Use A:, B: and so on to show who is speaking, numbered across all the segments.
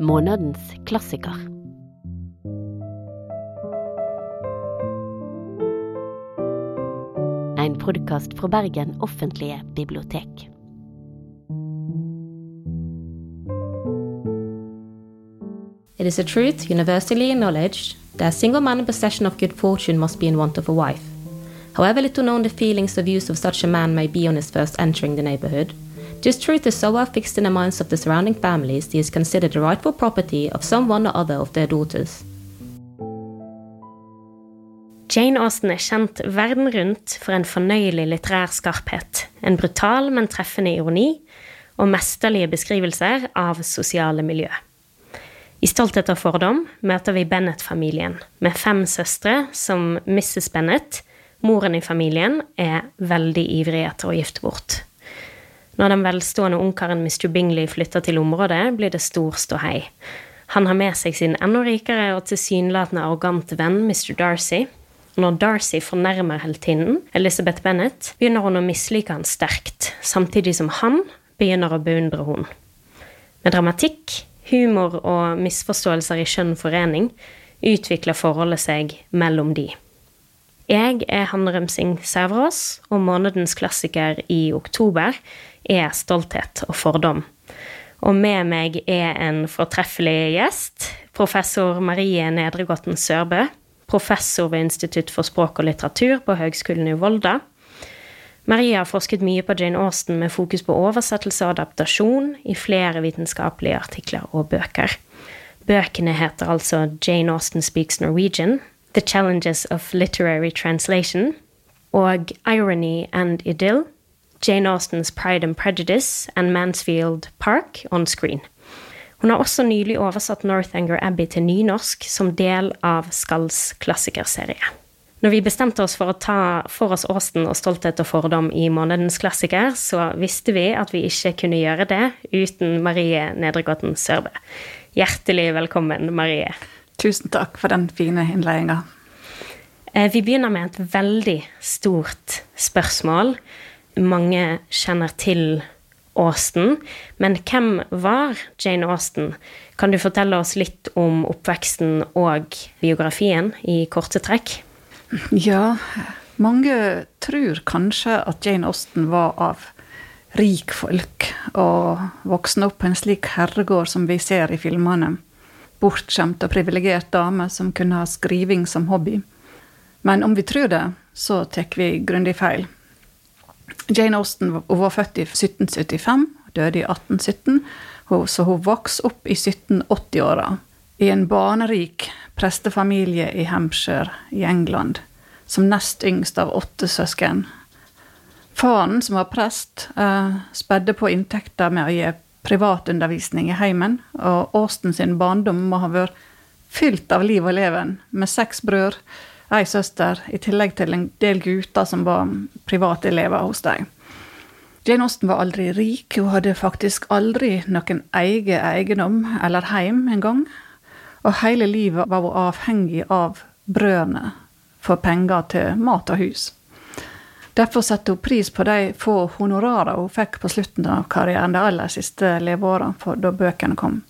A: Månedens klassiker. En podkast fra Bergen offentlige bibliotek.
B: It is a truth universally acknowledged that a single man in possession of good fortune must be in want of a wife. However little known the feelings or views of such a man may be on his first entering the neighborhood, this truth is fixed in the minds of the surrounding families he is considered the rightful property of someone or other of their daughters.
C: Jane Austen er kjent verden rundt for en fornøyelig litterær skarphet, en brutal, men treffende ironi og mesterlige beskrivelser av sosiale miljø. I Stolthet og fordom møter vi Bennett-familien, med fem søstre som Mrs. Bennett, moren i familien, er veldig ivrig etter å gifte bort. Når den velstående ungkaren Mr. Bingley flytter til området, blir det stor ståhei. Han har med seg sin enda rikere og tilsynelatende arrogante venn Mr. Darcy. Når Darcy fornærmer heltinnen, Elizabeth Bennet, begynner hun å mislike han sterkt, samtidig som han begynner å beundre hun. Med dramatikk, humor og misforståelser i skjønn forening utvikler forholdet seg mellom de. Jeg er Hanne Rømsing Sæverås, og månedens klassiker i oktober er stolthet og fordom. Og med meg er en fortreffelig gjest, professor Marie Nedregotten Sørbø, professor ved Institutt for språk og litteratur på Høgskolen i Volda. Marie har forsket mye på Jane Austen med fokus på oversettelse og adaptasjon i flere vitenskapelige artikler og bøker. Bøkene heter altså Jane Austen Speaks Norwegian, The Challenges of Literary Translation og Irony and Idyll, Jane Austens Pride and Prejudice and Mansfield Park on screen. Hun har også nylig oversatt Northanger Abbey til nynorsk som del av Skalls klassikerserie. Når vi bestemte oss for å ta for oss Austen og Stolthet og fordom i månedens klassiker, så visste vi at vi ikke kunne gjøre det uten Marie Nedregåten Sørbø. Hjertelig velkommen, Marie.
D: Tusen takk for den fine innledninga.
C: Eh, vi begynner med et veldig stort spørsmål. Mange kjenner til Austen, men hvem var Jane Austen? Kan du fortelle oss litt om oppveksten og biografien i korte trekk?
D: Ja, mange tror kanskje at Jane Austen var av rikfolk og voksen opp på en slik herregård som vi ser i filmene bortskjemt og privilegert dame som kunne ha skriving som hobby. Men om vi tror det, så tar vi grundig feil. Jane Austen var født i 1775, døde i 1817, så hun vokste opp i 1780-åra i en barnerik prestefamilie i Hampshire i England, som nest yngst av åtte søsken. Faren, som var prest, eh, spedde på inntekter med å gi privatundervisning i heimen, og Austen sin barndom må ha vært fylt av liv og leven, med seks brødre, ei søster, i tillegg til en del gutter som var private elever hos dem. Jane Austen var aldri rik, hun hadde faktisk aldri noen egen eiendom eller heim engang. Og hele livet var hun avhengig av brødene for penger til mat og hus. Derfor satte hun pris på de få honorarene hun fikk på slutten av karrieren, de aller siste leveårene, da bøkene kom.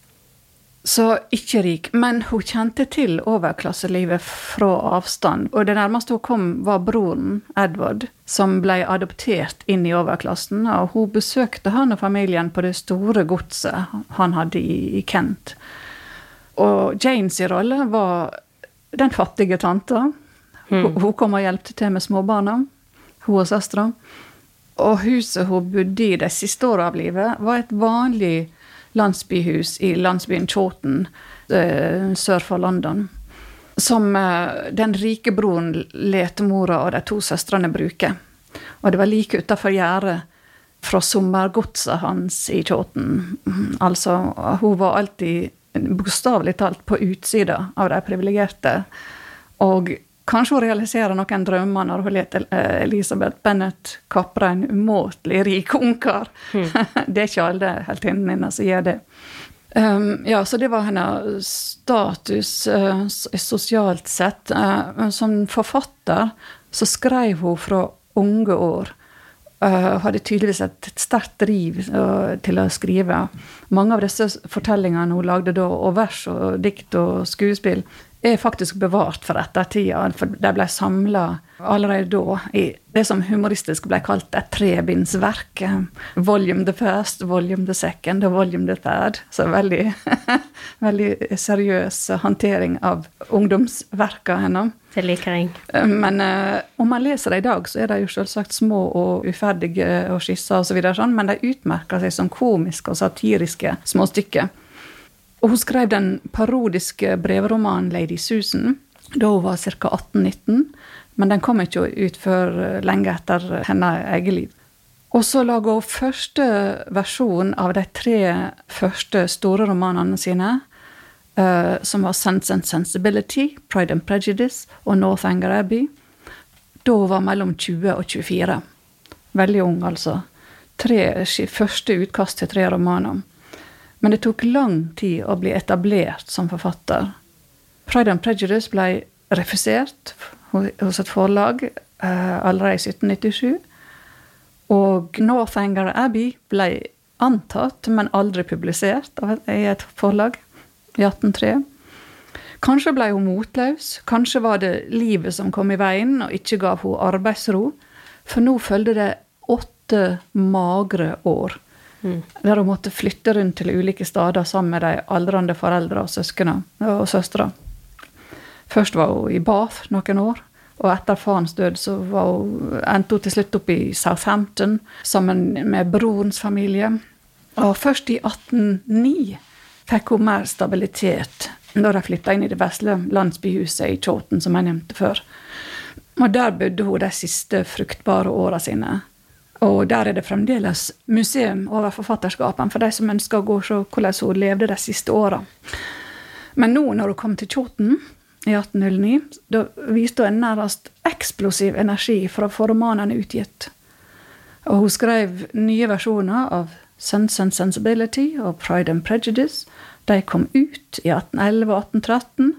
D: Så ikke rik, men hun kjente til overklasselivet fra avstand. Og det nærmeste hun kom, var broren, Edward, som ble adoptert inn i overklassen. Og hun besøkte han og familien på det store godset han hadde i Kent. Og Janes rolle var den fattige tanta. Mm. Hun kom og hjalp til med småbarna hun og søstera. Og huset hun bodde i de siste åra av livet, var et vanlig landsbyhus i landsbyen Chawton eh, sør for London. Som eh, den rike broren let mora og de to søstrene bruke. Og det var like utafor gjerdet fra sommergodset hans i Chawton. Altså, hun var alltid bokstavelig talt på utsida av de privilegerte. Og Kanskje hun realiserer noen drømmer når hun lar eh, Elisabeth Bennett kapre en umåtelig rik ungkar. Mm. det er ikke alle heltinnene hennes som gjør det. Um, ja, så det var hennes status uh, sosialt sett. Uh, som forfatter så skrev hun fra unge år uh, hadde tydeligvis et sterkt driv uh, til å skrive. Mange av disse fortellingene hun lagde da, og vers og dikt og skuespill, er faktisk bevart for ettertida. For de ble samla allerede da i det som humoristisk ble kalt et trebindsverk. Volume the first, volume the second og volume the third. Så veldig, veldig seriøs håndtering av ungdomsverka hennes.
C: Det liker jeg.
D: Men uh, om man leser det i dag, så er de jo selvsagt små og uferdige og skisser osv., så sånn, men de utmerker seg som komiske og satiriske småstykker. Og hun skrev den parodiske brevromanen 'Lady Susan' da hun var ca. 18-19, men den kom ikke ut før eh, lenge etter hennes eget liv. Og så laga hun første versjon av de tre første store romanene sine, uh, som var 'Sense and Sensibility', 'Pride and Prejudice' og 'Northanger Abbey'. Da hun var mellom 20 og 24. Veldig ung, altså. Tre første utkast til tre romaner. Men det tok lang tid å bli etablert som forfatter. Pride and Prejudice ble refusert hos et forlag uh, allerede i 1797. Og Northanger Abbey ble antatt, men aldri publisert i et forlag i 1803. Kanskje ble hun motløs, kanskje var det livet som kom i veien og ikke gav henne arbeidsro. For nå følte det åtte magre år Mm. Der hun måtte flytte rundt til ulike steder sammen med de aldrende foreldre og søsknene og søstre. Først var hun i Bath noen år, og etter farens død så hun, endte hun til slutt opp i Southampton sammen med brorens familie. Og først i 1809 fikk hun mer stabilitet da de flytta inn i det vesle landsbyhuset i Chawton, som jeg nevnte før. Og der bodde hun de siste fruktbare åra sine. Og der er det fremdeles museum over forfatterskapen for de som ønsker å gå og se hvordan hun levde de siste åra. Men nå når hun kom til Kjoten i 1809, da viste hun en nærmest eksplosiv energi for å få romanene utgitt. Og hun skrev nye versjoner av Sense and Sensibility og Pride and Prejudice. De kom ut i 1811 og 1813.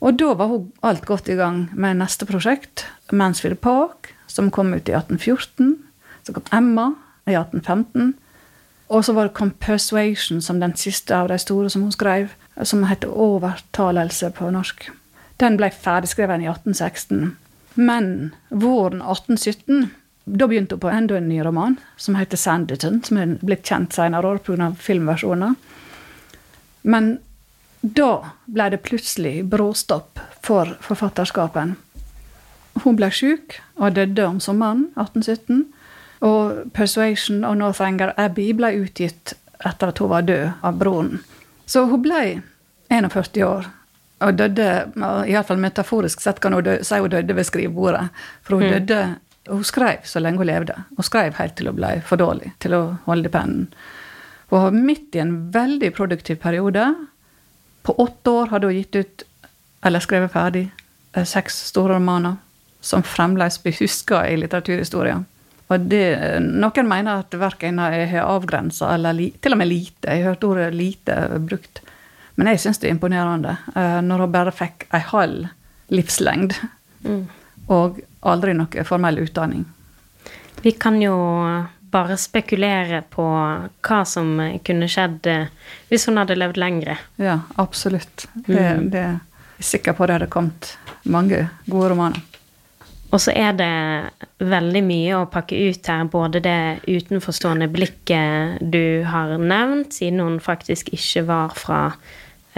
D: Og da var hun alt godt i gang med neste prosjekt, Mansfield Park, som kom ut i 1814. Så kom Emma i 1815. Og så var det kom Persuasion som den siste av de store som hun skrev, som heter Overtalelse på norsk. Den ble ferdigskrevet i 1816. Men våren 1817 da begynte hun på enda en ny roman, som heter Sanditon, som er blitt kjent senere år pga. filmversjoner. Men da ble det plutselig bråstopp for forfatterskapen. Hun ble sjuk og døde om sommeren 1817. Og 'Persuasion' og 'Northanger Abbey' ble utgitt etter at hun var død av broren. Så hun ble 41 år og døde Iallfall metaforisk sett kan hun dø, si hun døde ved skrivebordet. For hun mm. døde Hun skrev så lenge hun levde. Hun skrev helt til hun ble for dårlig til å holde pennen. Hun var midt i en veldig produktiv periode. På åtte år hadde hun gitt ut, eller skrevet ferdig, eh, seks store romaner som fremdeles blir huska i litteraturhistorien. Og det, noen mener at verkene er avgrensa, eller li, til og med lite. Jeg har hørt ordet 'lite' brukt. Men jeg syns det er imponerende. Uh, når hun bare fikk ei halv livslengd. Mm. Og aldri noe formell utdanning.
C: Vi kan jo bare spekulere på hva som kunne skjedd eh, hvis hun hadde levd lengre.
D: Ja, absolutt. Det, mm. det, jeg er sikker på det hadde kommet mange gode romaner.
C: Og så er det veldig mye å pakke ut her, både det utenforstående blikket du har nevnt, siden hun faktisk ikke var fra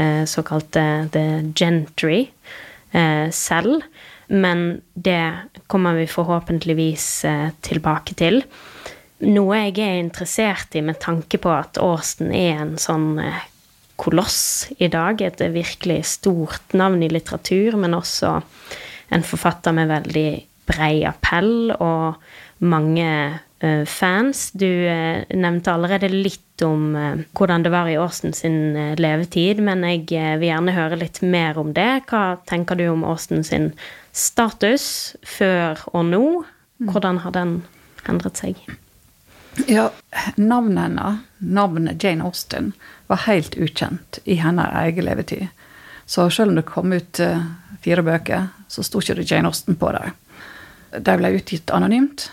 C: eh, såkalte the gentry eh, selv. Men det kommer vi forhåpentligvis eh, tilbake til. Noe jeg er interessert i med tanke på at Austen er en sånn eh, koloss i dag, et virkelig stort navn i litteratur, men også en forfatter med veldig brei appell og mange uh, fans. Du uh, nevnte allerede litt om uh, hvordan det var i Austen sin levetid, men jeg vil gjerne høre litt mer om det. Hva tenker du om Austen sin status før og nå? Mm. Hvordan har den endret seg?
D: Ja, navnet hennes, navnet Jane Austen, var helt ukjent i hennes egen levetid. Så selv om det kom ut fire bøker, så sto ikke det Jane Austen på det. De ble utgitt anonymt.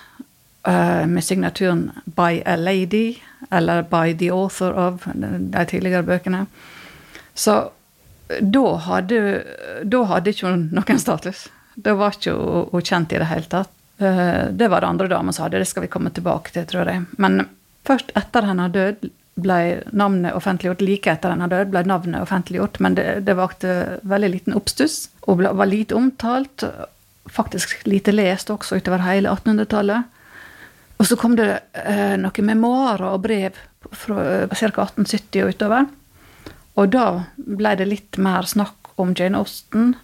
D: uh, med signaturen 'By a Lady' eller 'By the author of' de tidligere bøkene. Så da hadde, da hadde ikke hun noen status. Da var ikke hun kjent i det hele tatt. Uh, det var det andre damer som hadde, det skal vi komme tilbake til, tror jeg. Men først etter hennes død ble navnet offentliggjort. Like etter hennes død ble navnet offentliggjort, men det, det vakte veldig liten oppstuss og ble, var lite omtalt faktisk lite lest også utover hele 1800-tallet. Og så kom det eh, noen memoarer og brev fra eh, ca. 1870 og utover. Og da ble det litt mer snakk om Jane Austen.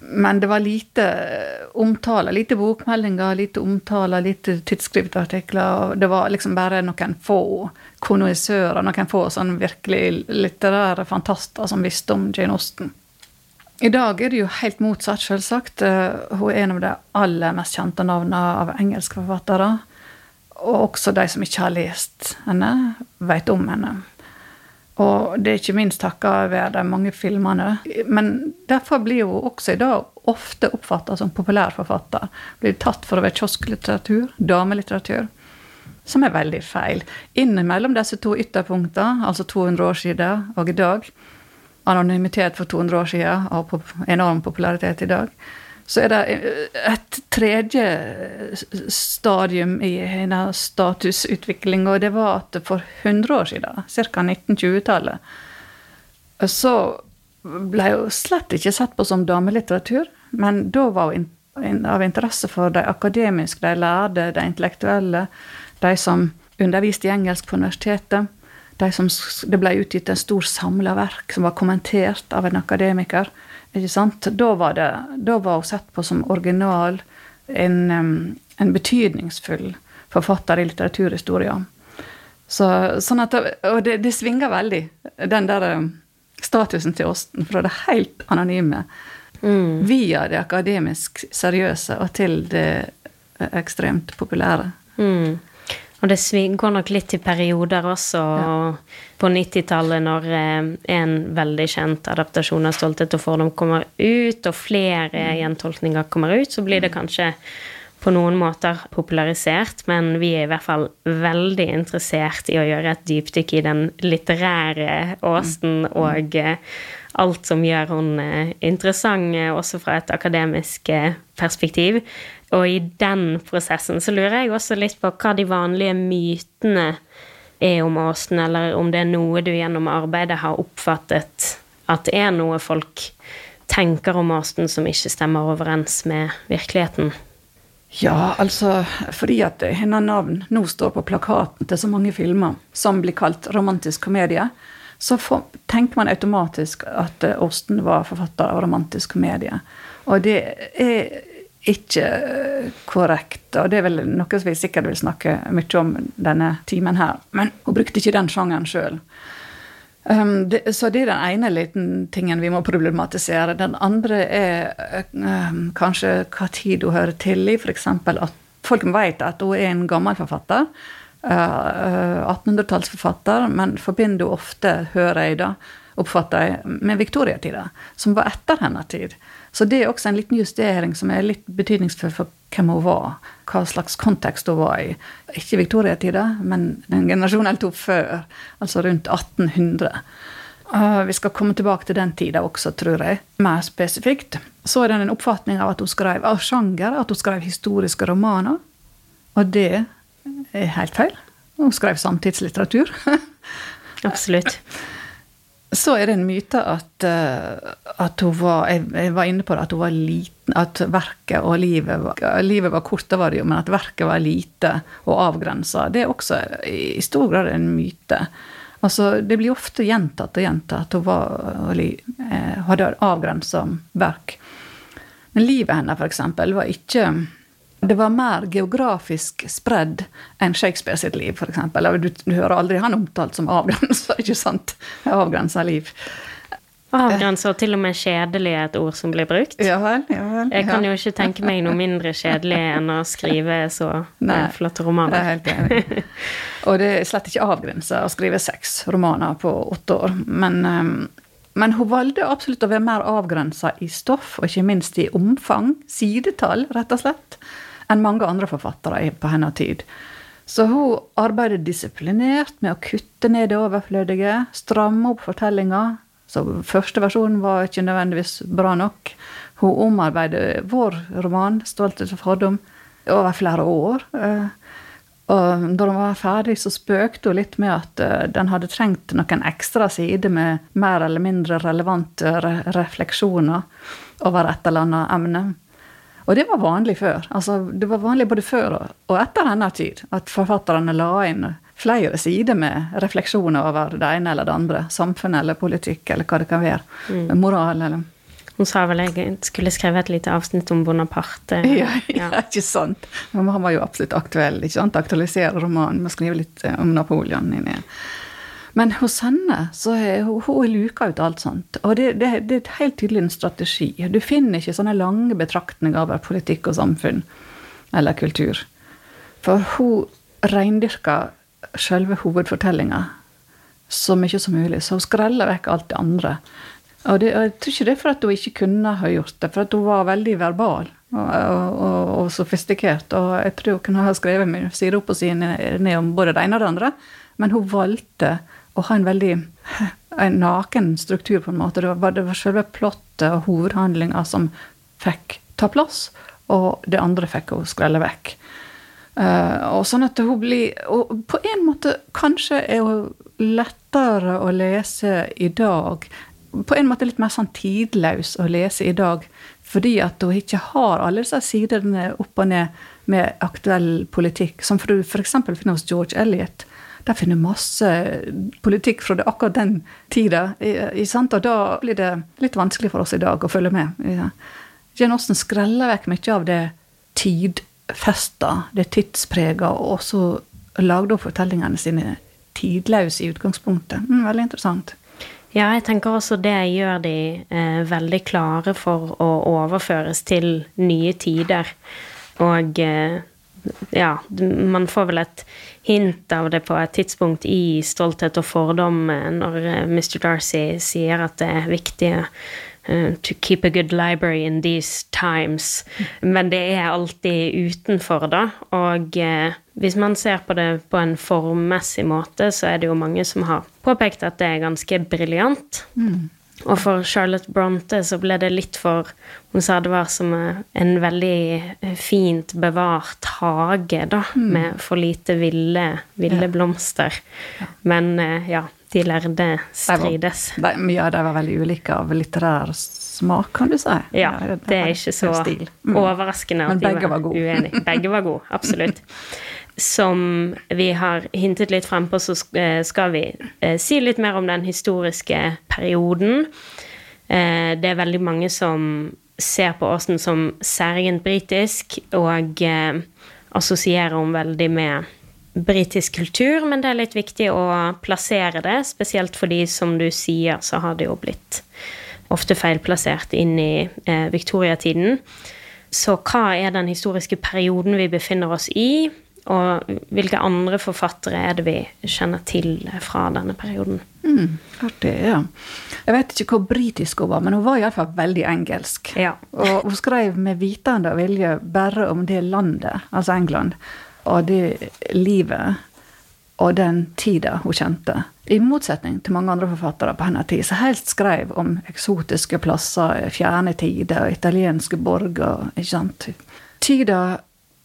D: Men det var lite omtaler, omtale, lite bokmeldinger, lite omtaler, lite tidsskriftartikler. Det var liksom bare noen få konnoissører, noen få sånn virkelig litterære fantaster som visste om Jane Austen. I dag er det jo helt motsatt, selvsagt. Eh, hun er en av de aller mest kjente navnene av engelske forfattere. Og også de som ikke har lest henne, vet om henne. Og det er ikke minst takket være de mange filmene. Men derfor blir hun også i dag ofte oppfatta som populærforfatter. Blir tatt for å være kiosklitteratur, damelitteratur. Som er veldig feil. Innimellom disse to ytterpunktene, altså 200 år siden og i dag, anonymitet for 200 år siden og enorm popularitet i dag, så er det et tredje stadium i hennes statusutvikling, og det var at for 100 år siden, ca. 1920-tallet, så ble hun slett ikke sett på som damelitteratur, men da var hun av interesse for de akademiske, de lærde, de intellektuelle, de som underviste i engelsk på universitetet de som, det ble utgitt en stor samla verk som var kommentert av en akademiker. Ikke sant? Da var, det, da var hun sett på som original, en, en betydningsfull forfatter i litteraturhistoria. Så, sånn at, og det, det, svinger veldig, den der statusen til Åsten, fra det helt anonyme mm. via det akademisk seriøse og til det ekstremt populære.
C: Mm. Og det går nok litt i perioder også. Ja. På 90-tallet, når eh, en veldig kjent adaptasjon av 'Stolthet og fordom' kommer ut, og flere mm. gjentolkninger kommer ut, så blir det kanskje på noen måter popularisert, men vi er i hvert fall veldig interessert i å gjøre et dypdykk i den litterære Åsten mm. og eh, alt som gjør eh, interessant, også fra et akademisk perspektiv. Og i den prosessen så lurer jeg også litt på hva de vanlige mytene er om Åsen, eller om det er noe du gjennom arbeidet har oppfattet at det er noe folk tenker om Åsten som ikke stemmer overens med virkeligheten?
D: Ja, altså fordi at hennes navn nå står på plakaten til så mange filmer som blir kalt romantisk komedie, så for, tenker man automatisk at Åsten var forfatter av romantisk komedie. Og det er ikke korrekt. Og det er vel noe som vi sikkert vil snakke mye om denne timen her. Men hun brukte ikke den sjangeren sjøl. Um, så det er den ene liten tingen vi må problematisere. Den andre er um, kanskje hva tid hun hører til i. F.eks. at folk vet at hun er en gammel forfatter. Uh, 1800-tallsforfatter, men forbinder hun ofte, hører jeg da, oppfatter jeg, med viktoriatida, som var etter hennes tid. Så det er også en liten justering som er litt betydningsfull for hvem hun var. Hva slags kontekst hun var i. Ikke viktoriatida, men en generasjon eller to før. Altså rundt 1800. Uh, vi skal komme tilbake til den tida også, tror jeg. Mer spesifikt. Så er det en oppfatning av at hun skrev av sjanger, at hun skrev historiske romaner. Og det er helt feil. Hun skrev samtidslitteratur.
C: Absolutt.
D: Så er det en myte at, eh, at hun var Jeg var inne på det, at hun var liten. At verket og livet var, livet var kort, det var det jo, men at verket var lite og avgrensa. Det er også i stor grad en myte. Altså, det blir ofte gjentatt og gjentatt at hun var, eh, hadde avgrensa verk. Men livet hennes, eksempel, var ikke det var mer geografisk spredd enn Shakespeare sitt liv, f.eks. Du, du hører aldri han omtalt som avgrensa, ikke sant? Avgrensa liv.
C: Avgrensa og til og med kjedelig er et ord som blir brukt.
D: Ja vel, ja vel.
C: Jeg kan jo ikke tenke meg noe mindre kjedelig enn å skrive så Nei, flotte romaner.
D: Det er helt enig. Og det er slett ikke avgrensa å skrive seks romaner på åtte år. Men, um, men hun valgte absolutt å være mer avgrensa i stoff, og ikke minst i omfang, sidetall, rett og slett enn mange andre forfattere på hennes tid. Så hun arbeider disiplinert med å kutte ned det overflødige, stramme opp fortellinga. Så første versjonen var ikke nødvendigvis bra nok. Hun omarbeider vår roman, 'Stolthet og fordom', over flere år. Eh, og da den var ferdig, så spøkte hun litt med at eh, den hadde trengt noen ekstra sider med mer eller mindre relevante refleksjoner over et eller annet emne. Og det var vanlig før. Altså, det var vanlig både før og etter denne tid at forfatterne la inn flere sider med refleksjoner over det ene eller det andre. Samfunn eller politikk eller hva det kan være. Mm. Moral eller
C: hun sa vel jeg skulle skrevet et lite avsnitt om Bonaparte.
D: Ja, ja. ikke sant. Men han var jo absolutt aktuell. ikke sant? Aktualisere romanen med å skrive litt eh, om Napoleon inni. Men hos henne så er hun, luka ut alt sånt. Og det, det, det, er helt tydelig en strategi. Du finner ikke sånne lange betraktninger over politikk og samfunn eller kultur. For hun reindyrker selve hovedfortellinga så mye som mulig. Så hun skreller vekk alt det andre. Og, det, og, jeg tror ikke det er for at hun ikke kunne ha gjort det, for at hun var veldig verbal og, og, og sofistikert. Og jeg tror hun kunne ha skrevet side opp og side ned om både det ene og det andre. Men hun valgte å ha en veldig en naken struktur, på en måte. Det var, det var selve plottet og hovedhandlinga som fikk ta plass, og det andre fikk hun skrelle vekk. Uh, og sånn at hun blir Og på en måte kanskje er hun lettere å lese i dag på en måte litt mer sånn tidløs å lese i dag. Fordi at hun ikke har alle disse sidene opp og ned med aktuell politikk. Som du f.eks. finner hos George Elliot. Der finner masse politikk fra akkurat den tida. Og da blir det litt vanskelig for oss i dag å følge med. Jane Austen skreller vekk mye av det tidfesta, det tidsprega, og så lagde hun fortellingene sine tidløse i utgangspunktet. Mm, veldig interessant.
C: Ja, jeg tenker også det gjør de eh, veldig klare for å overføres til nye tider. Og eh, ja, man får vel et hint av det på et tidspunkt i 'Stolthet og fordom' eh, når eh, Mr. Darcy sier at det er viktig Uh, to keep a good library in these times. Men det er alltid utenfor, da. Og hvis man ser på det på en formmessig måte, så er det jo mange som har påpekt at det er ganske briljant. Mm. Og for Charlotte Bronte så ble det litt for Hun sa det var som en veldig fint bevart hage, da, mm. med for lite ville, ville ja. blomster. Ja. Men uh, ja, de lærde strides.
D: De var, ja, de var veldig ulike av litterær smak, kan du si.
C: Ja, det, det er ikke så mm. overraskende at de var, var uenige. Begge var gode, absolutt. Som vi har hintet litt frem på, så eh, skal vi eh, si litt mer om den historiske perioden. Eh, det er veldig mange som ser på Åsen som særegent britisk, og assosierer hun veldig med britisk kultur, men det er litt viktig å plassere det, spesielt fordi, som du sier, så har det jo blitt ofte feilplassert inn i eh, viktoriatiden. Så hva er den historiske perioden vi befinner oss i, og hvilke andre forfattere er det vi kjenner til fra denne perioden?
D: Mm, artig, ja. Jeg vet ikke hvor britisk hun var, men hun var iallfall veldig engelsk.
C: Ja.
D: og hun skrev med vitende og vilje bare om det landet, altså England og det livet og den tida hun kjente. I motsetning til mange andre forfattere på hennes tid, som helst skrev om eksotiske plasser, fjerne tider, italienske borger. ikke sant? Tida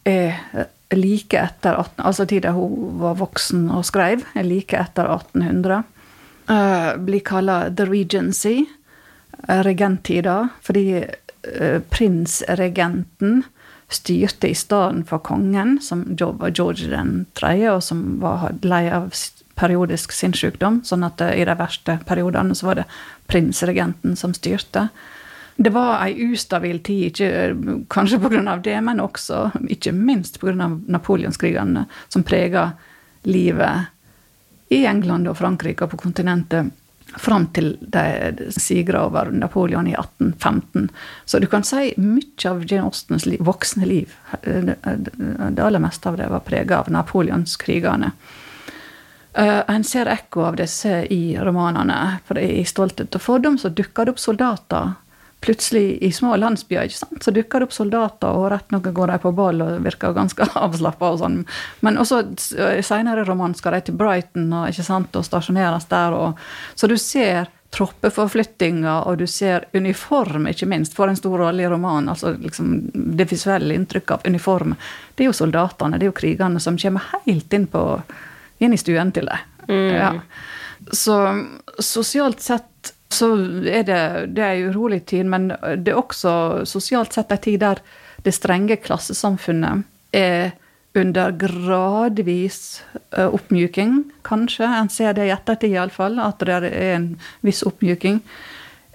D: er like etter 18, altså tida hun var voksen og skrev, like etter 1800. Uh, eh, blir kalla The Regency, regenttida, fordi uh, prinsregenten styrte i stedet for kongen, som var George den tredje, og som var lei av periodisk sinnssykdom. Sånn at i de verste periodene så var det prinsregenten som styrte. Det var ei ustabil tid, ikke, kanskje pga. det, men også, ikke minst pga. napoleonskrigene, som prega livet i England og Frankrike og på kontinentet fram til de sigra over Napoleon i 1815. Så du kan si mye av Jane Austens liv, voksne liv Det aller meste av det var prega av napoleonskrigene. Uh, en ser ekko av disse i romanene. For i 'Stolthet og fordom' så dukker det opp soldater plutselig i små landsbyer ikke sant? så dukker det opp soldater, og rett nok går de på ball og virker ganske avslappa. Og sånn. Men også senere romanen skal de til Brighton og, ikke sant, og stasjoneres der. Og, så du ser troppeforflyttinger, og du ser uniform, ikke minst, for en stor rolle i romanen. Altså liksom, det visuelle inntrykket av uniform. Det er jo soldatene, det er jo krigerne, som kommer helt inn, på, inn i stuen til deg. Mm. Ja. Så sosialt sett så er det, det er en urolig tid, men det er også sosialt sett en tid der det strenge klassesamfunnet er under gradvis oppmyking, kanskje. En ser det i ettertid iallfall, at det er en viss oppmyking.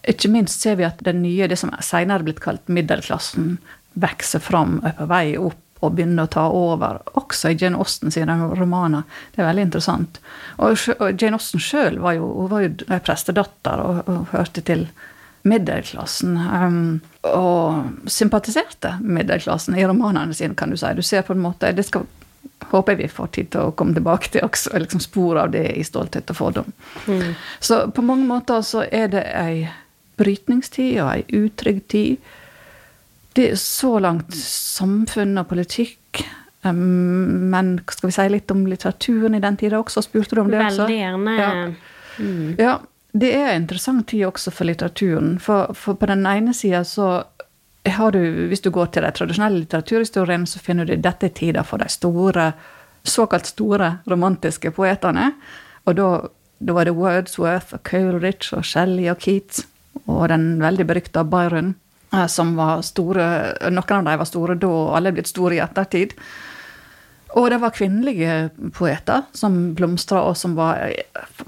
D: Ikke minst ser vi at det nye, det som senere er blitt kalt middelklassen, vokser fram på vei opp og begynner å ta over, også i Jane Austen sine romaner. Det er veldig interessant. Og, Jane Austen sjøl var jo, var jo prestedatter og, og, hørte til middelklassen. Um, og sympatiserte middelklassen i romanene sine, kan du si. Du ser på en måte Det skal håper jeg vi får tid til å komme tilbake til også, liksom spor av det i stolthet og fordom. Mm. Så på mange måter så er det ei brytningstid og ei utrygg tid det er så langt samfunn og politikk. Men skal vi si litt om litteraturen i den tida også? Spurte du om det
C: også? Veldig gjerne.
D: Ja. Mm. ja. Det er en interessant tid også for litteraturen. For, for på den ene sida så har du, Hvis du går til de tradisjonelle litteraturhistoriene, så finner du dette er tida for de store, såkalt store romantiske poetene. Og da, da var det Wordsworth og Coleridge og Shelley og Keats og den veldig berykta Byron. Eh, som var store Noen av dem var store da, og alle er blitt store i ettertid. Og det var kvinnelige poeter som blomstra, og som var,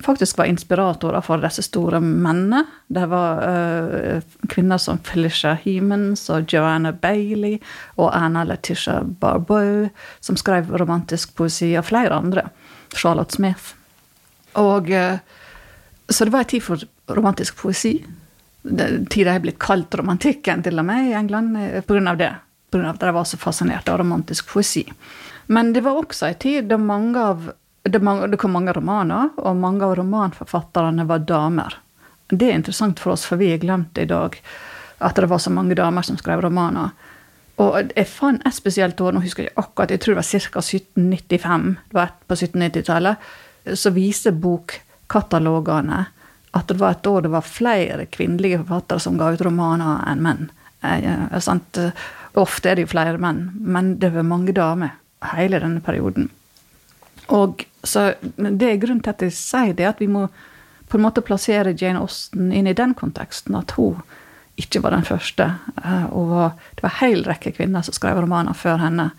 D: faktisk var inspiratorer for disse store mennene. Det var uh, kvinner som Felicia Hemans og Joanna Bailey og Anna Letitia Barbeau, som skrev romantisk poesi, og flere andre. Charlotte Smith. Og uh, Så det var en tid for romantisk poesi tida har blitt kalt romantikken, til og med, i England, eh, pga. det. Pga. at de var så fascinert av romantisk poesi. Men det var også en tid da mange av det, det kom mange romaner, og mange av romanforfatterne var damer. Det er interessant for oss, for vi har glemt det i dag, at det var så mange damer som skrev romaner. Og jeg fant et spesielt år, nå husker jeg akkurat, jeg tror det var ca. 1795, det var på 1790-tallet, så viser bokkatalogene at det var et år det var flere kvinnelige forfattere som ga ut romaner enn menn. Eh, sant? Ofte er det jo flere menn, men det var mange damer hele denne perioden. Og så Det er grunnen til at jeg sier det, at vi må på en måte plassere Jane Austen inn i den konteksten. At hun ikke var den første. Eh, og det var en hel rekke kvinner som skrev romaner før henne.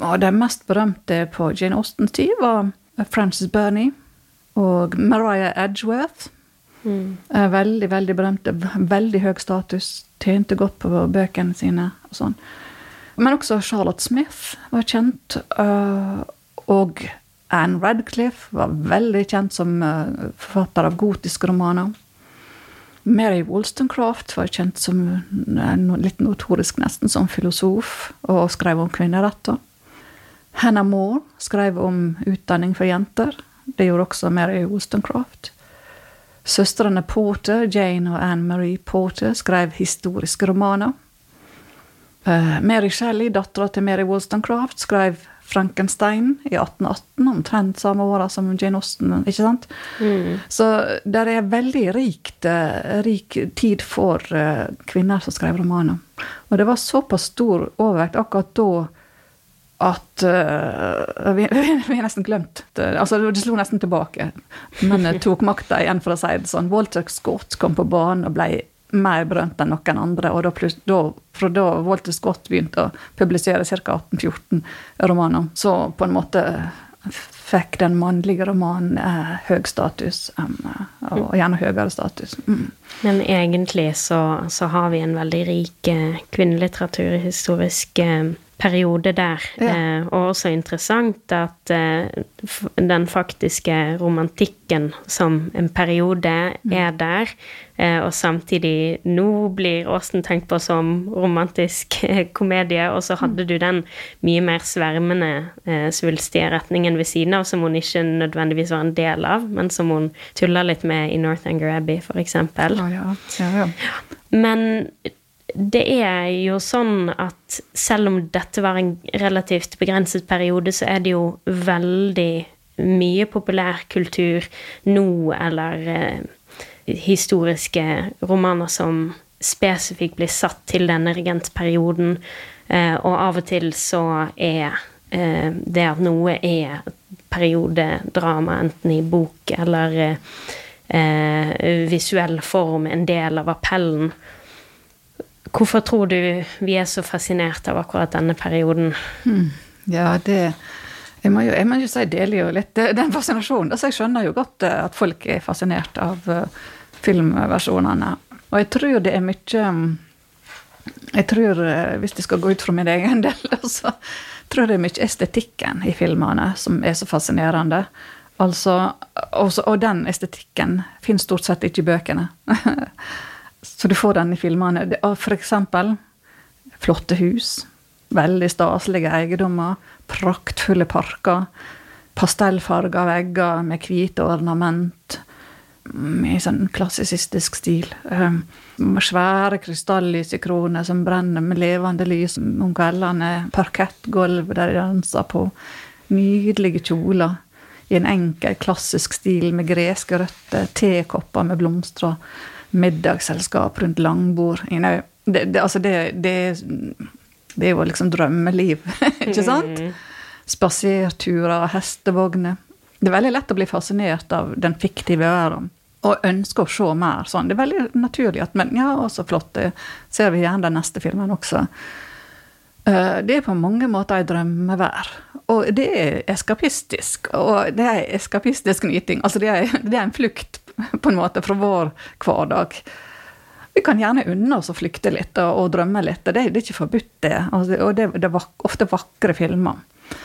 D: Og den mest berømte på Jane Austens tid var Frances Burney, og Mariah Edgeworth. Mm. Veldig, veldig berømte. Veldig høy status. Tjente godt på bøkene sine. og sånn. Men også Charlotte Smith var kjent. Eh, og Anne Radcliffe var veldig kjent som eh, forfatter av gotiske romaner. Mary Wollstonecraft var kjent som litt notorisk nesten som filosof, og skrev om kvinneretter. Hannah Moore skrev om utdanning for jenter. Det gjorde også Mary Wollstonecraft. Søstrene Porter, Jane og Anne Marie Porter, skrev historiske romaner. Uh, Mary Shelley, dattera til Mary Wollstonecraft, skrev Frankenstein i 1818, omtrent samme åra som Jane Austen. ikke sant? Mm. Så det er veldig rikt, uh, rik tid for uh, kvinner som skrev romaner. Og det var såpass stor overvekt akkurat da at uh, vi, vi, nesten glemt det. Altså, det slo nesten tilbake. Men tok makta igjen, for å si det sånn. Walter Scott kom på banen og ble mer berømt enn noen andre. Og da, da, fra da Walter Scott begynte å publisere ca. 1814 romaner, så på en måte fikk den mannlige romanen eh, høy status, um, og gjerne høyere status. Mm.
C: Men egentlig så, så, har vi en veldig rik eh, kvinnelitteraturhistorisk eh, periode der. Ja. Eh, og også interessant at eh, den faktiske romantikken som en periode mm. er der. Eh, og samtidig nå blir Åsten tenkt på som romantisk komedie, og så hadde du den mye mer svermende, svulstige retningen ved siden av, som hun ikke nødvendigvis var en del av, men som hun tulla litt med i Northanger Abbey, f.eks.
D: Ja, ja. ja, ja.
C: Men det er jo sånn at selv om dette var en relativt begrenset periode, så er det jo veldig mye populærkultur nå, eller eh, historiske romaner som spesifikt blir satt til denne regentperioden. Eh, og av og til så er eh, det at noe er periodedrama, enten i bok eller eh, visuell form, en del av appellen. Hvorfor tror du vi er så fascinert av akkurat denne perioden?
D: Hmm. Ja, det jeg må, jo, jeg må jo si deler jo litt den fascinasjonen. Altså, jeg skjønner jo godt eh, at folk er fascinert av uh, filmversjonene. Og jeg tror det er mye Jeg tror, uh, hvis det skal gå ut fra min egen del, så tror jeg det er mye estetikken i filmene som er så fascinerende. Altså, også, og den estetikken finnes stort sett ikke i bøkene. Så du får den i filmene. Eksempel flotte hus. Veldig staselige eiendommer. Praktfulle parker. Pastellfarga vegger med hvite ornament. Med sånn klassisistisk stil. med svære krystallys i kroner som brenner med levende lys om kveldene. Parkettgulv der de danser på. Nydelige kjoler i en enkel, klassisk stil med greske røtter. Tekopper med blomster middagsselskap rundt langbord. Det, det, altså det, det, det, er jo liksom drømmeliv, ikke sant? Mm. Spaserturer, hestevogner. Det er veldig lett å bli fascinert av den fiktive verden. Og ønske å se mer sånn. Det er veldig naturlig at Men ja, så flott. Det ser vi gjerne den neste filmen også. Eh, det er på mange måter ei drømmevær. Og det er eskapistisk. Og det er eskapistisk nyting. Altså det er, det er en flukt på en måte fra vår hverdag. Vi kan gjerne unne oss å flykte litt og, og drømme litt. Det, det, er ikke forbudt, det. Altså, og det, det, er ofte vakre filmer.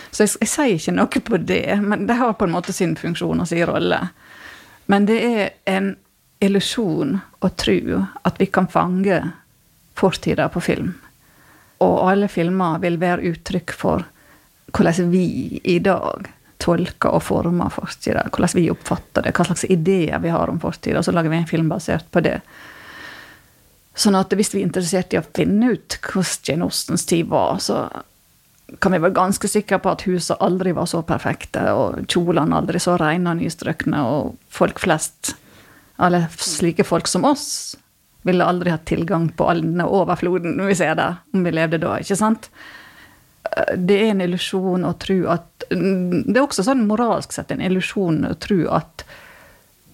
D: Så jeg, jeg, sier ikke noe på det, men det har på en måte sin funksjon og sin rolle. Men det er en illusjon å tro at vi kan fange fortida på film. Og alle filmer vil være uttrykk for hvordan vi i dag tolker og former fortida. Hvordan vi oppfatter det, hva slags ideer vi har om fortida. Og så lager vi en film basert på det. Sånn at hvis vi er interessert i å finne ut hvordan Jane Austens tid var, så kan vi være ganske sikre på at huset aldri var så perfekte, og kjolene aldri så rene og nystrøkne, og folk flest, alle slike folk som oss, ville aldri hatt tilgang på all denne overfloden vi ser der, om vi levde da, ikke sant? Det er en illusjon å tro at Det er også sånn moralsk sett en illusjon å tro at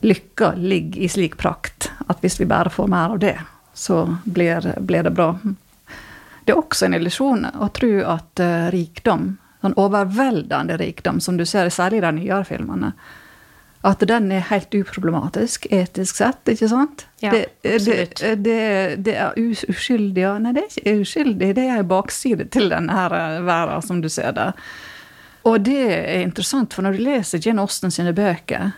D: lykka ligger i slik prakt at hvis vi bare får mer av det, så blir, blir det bra. Det er også en illusjon å tro at uh, rikdom, sånn overveldende rikdom, som du ser særlig i de nyere filmene, at den er helt uproblematisk etisk sett, ikke sant?
C: Ja,
D: det, det, det, det, er uskyldig, ja. Nei, det er ikke uskyldig. Det er en bakside til denne her eh, verden, som du ser der. Og det er interessant, for når du leser Jane Austen sine bøker,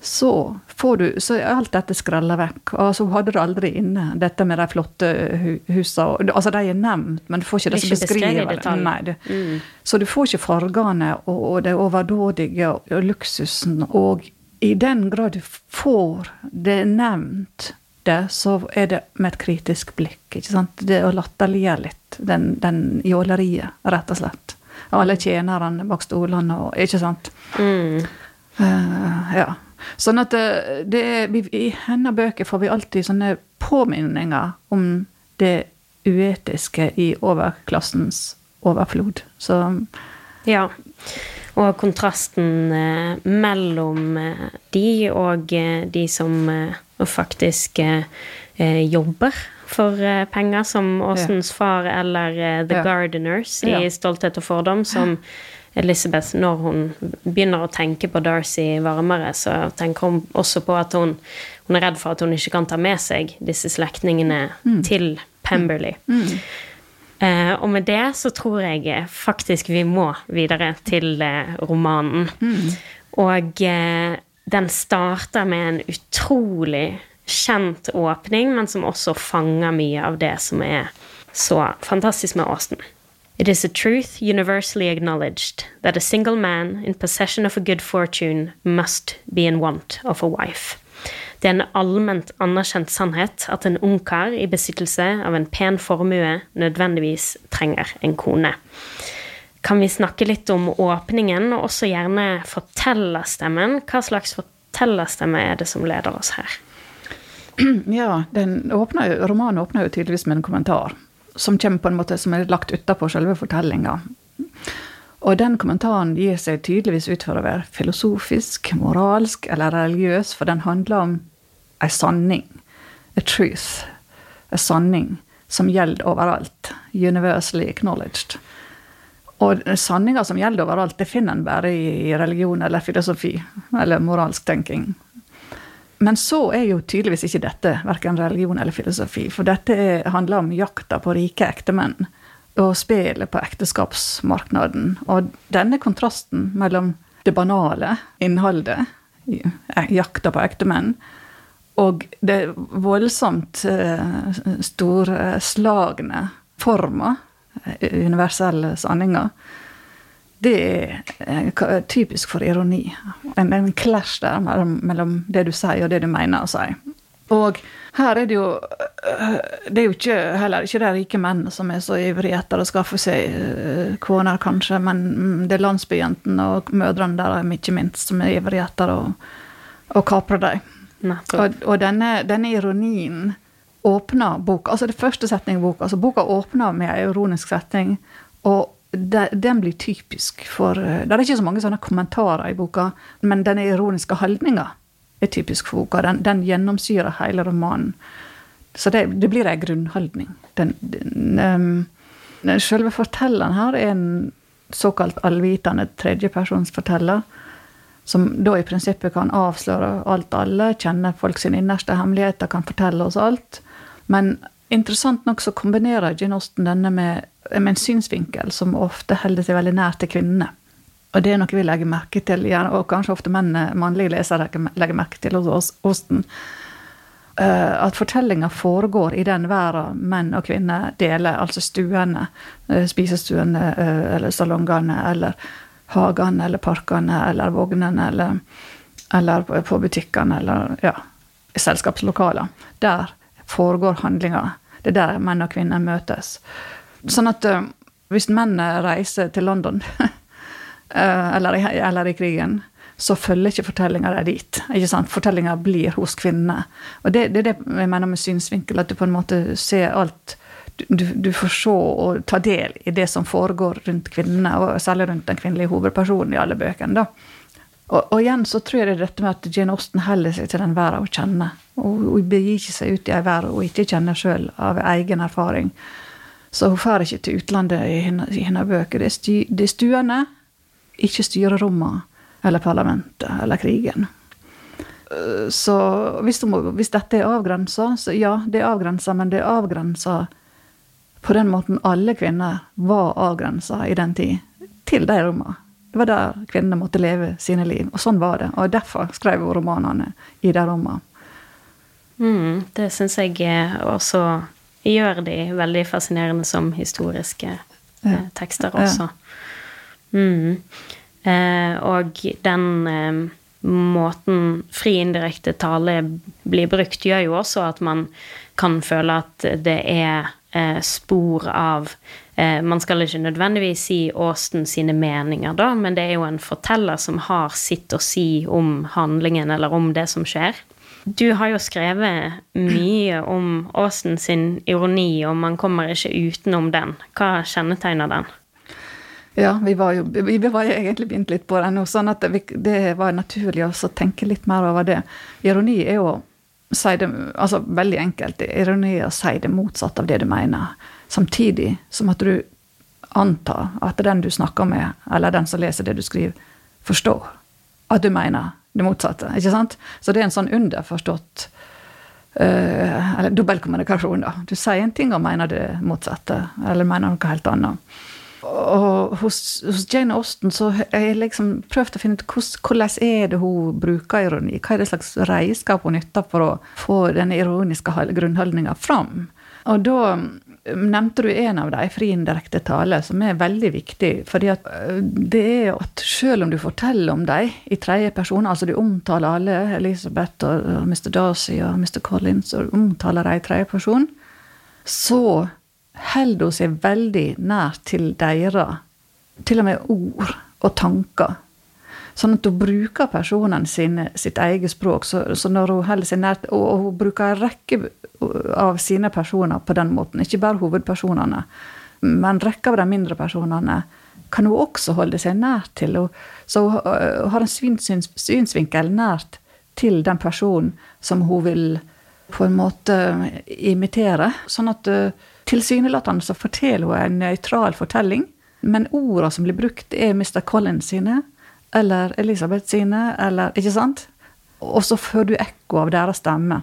D: så får du Så er alt dette skrella vekk. Og så hadde du aldri inne dette med de flotte husene. Altså, de er nevnt, men du får ikke det som beskriver det. Nei, du. Mm. Så du får ikke fargene og, og det overdådige og, og luksusen og i den grad du får det nevnt, det, så er det med et kritisk blikk. ikke sant? Det å latterliggjøre litt den, den jåleriet, rett og slett. Alle tjenerne bak stolene og Ikke sant? Mm. Uh, ja. Sånn at det, det er, I hennes bøker får vi alltid sånne påminninger om det uetiske i overklassens overflod. Så
C: Ja. Og kontrasten eh, mellom eh, de og eh, de som faktisk jobber for penger, som Åsens far eller The. Gardeners i. 'Stolthet og fordom', som Elizabeth, når hun begynner å tenke på Darcy varmere, så tenker hun også på at hun, hun er redd for at hun ikke kan ta med seg disse slektningene mm. til Pemberley. Mm. Eh, og med det så tror jeg faktisk vi må videre til eh, romanen. Mm. Og eh, den starter med en utrolig kjent åpning, men som også fanger mye av det som er så fantastisk med Austen. It is a truth universally acknowledged that a single man in possession of a good fortune must be in want of a wife. Det er en allment anerkjent sannhet at en ungkar i besittelse av en pen formue nødvendigvis trenger en kone. Kan vi snakke litt om åpningen, og også gjerne fortellerstemmen? Hva slags fortellerstemme er det som leder oss her?
D: Ja, åpner, romanen åpner jo tydeligvis med en kommentar, som kommer på en måte som er lagt utapå selve fortellinga. Og den kommentaren gir seg tydeligvis ut for å være filosofisk, moralsk eller religiøs, for den handler om ei sanning. A truth. En sanning som gjelder overalt. Universally acknowledged. Og sanninger som gjelder overalt, det finner en bare i religion eller filosofi. Eller moralsk tenking. Men så er jo tydeligvis ikke dette verken religion eller filosofi. For dette handler om jakta på rike ektemenn og spillet på ekteskapsmarkedet. Og denne kontrasten mellom det banale innholdet, jakta på ektemenn, og det voldsomt eh, storslagne forma, eh, universelle sanninger, det er eh, typisk for ironi. En, en clash der mellom, det du sier, og det du mener å si. Og her er det jo øh, Det er jo ikke, heller ikke de rike mennene som er så ivrige etter å skaffe seg øh, koner, kanskje, men mm, det er landsbyjentene og mødrene der ikke minst som er ivrige etter å, å kapre dem. Og, og, denne, denne ironien åpner boka Altså det første setning i boka. altså Boka åpner med en ironisk setning, og de, den blir typisk for øh, Det er ikke så mange sånne kommentarer i boka, men denne ironiske holdninga er typisk for boka. Den, den gjennomsyrer hele romanen. Så det, det blir ei grunnholdning. Den, den, um, selve fortelleren her er en såkalt allvitende tredjepersonsforteller. Som da i prinsippet kan avsløre alt alle, kjenne folk sine innerste hemmeligheter, kan fortelle oss alt. Men interessant nok så kombinerer Jane Austen denne med, med en synsvinkel som ofte holder seg veldig nær til kvinnene. Og det er noe vi legger merke til, og kanskje ofte menn, mannlige lesere legger merke til hos Osten. Eh, at fortellinga foregår i den verden menn og kvinner deler, altså stuene, eh, spisestuene eh, eller salongene, eller hagene eller parkene eller vognene, eller, eller på butikkene, eller ja, selskapslokaler. Der foregår handlinga. Det er der menn og kvinner møtes. Sånn at hvis menn reiser til London Eh, eller i, eller i krigen, så følger ikke fortellinga deg dit. ikke sant? Fortellinga blir hos kvinnene. Og det, det, er det jeg mener med synsvinkel, at du på en måte ser alt du, du, får se og ta del i det som foregår rundt kvinnene, og særlig rundt den kvinnelige hovedpersonen i alle bøkene. da. Og, og, igjen så tror jeg det er dette med at Jane Austen holder seg til den verden hun kjenner. Og hun begir ikke seg ut i en verden hun ikke kjenner sjøl, av egen erfaring. Så hun drar ikke til utlandet i hennes bøker. Det er, stu, det er stuene, ikke styrerommene eller parlamentet eller krigen. Eh, så hvis, de, hvis dette er avgrensa, så ja, det er avgrensa, men det er avgrensa på den måten alle kvinner var avgrensa i den tid, til de rommene. Det var der kvinnene måtte leve sine liv. Og sånn var det. Og derfor skrev hun romanene i de rommene.
C: Mm, det syns jeg også gjør de veldig fascinerende som historiske ja. tekster også. Ja. Mm. Eh, og den eh, måten fri indirekte tale blir brukt, gjør jo også at man kan føle at det er eh, spor av eh, Man skal ikke nødvendigvis si Austen sine meninger, da, men det er jo en forteller som har sitt å si om handlingen eller om det som skjer. Du har jo skrevet mye om Austen sin ironi, og man kommer ikke utenom den. Hva kjennetegner den?
D: Ja, vi var jo vi var egentlig begynt litt på det nå, sånn at det, det var naturlig å tenke litt mer over det. Ironi er jo si det, altså veldig enkelt. Ironi er å si det motsatte av det du mener. Samtidig som at du antar at den du snakker med, eller den som leser det du skriver, forstår at du mener det motsatte. ikke sant? Så det er en sånn underforstått uh, Eller dobbeltkommunikasjon, da. Du sier en ting og mener det motsatte, eller mener noe helt annet. Og hos, hos, Jane Austen så har jeg liksom prøvd å finne ut hvordan er det hun bruker ironi. Hva er det slags redskap hun nytter for å få denne ironiske grunnholdninga fram. Og da nevnte du en av de, fri indirekte tale, som er veldig viktig. fordi at øh, det er at selv om du forteller om dem i tredje person, altså du omtaler alle, Elisabeth og Mr. Darcy og Mr. Collins, og omtaler dem i tredje person, så holder hun seg veldig nær til deres, til og med ord og tanker. Sånn at hun bruker personene sine, sitt eget språk. Så, så når hun holder seg nært, og, og hun bruker en rekke av sine personer på den måten, ikke bare hovedpersonene, men rekke av de mindre personene, kan hun også holde seg nær til. Så hun har en syns, synsvinkel nært til den personen som hun vil på en måte imitere. Sånn at tilsynelatende så forteller hun en nøytral fortelling, men ordene som blir brukt, er Mr. Collins sine eller Elisabeth sine, eller Ikke sant? Og så får du ekko av deres stemme.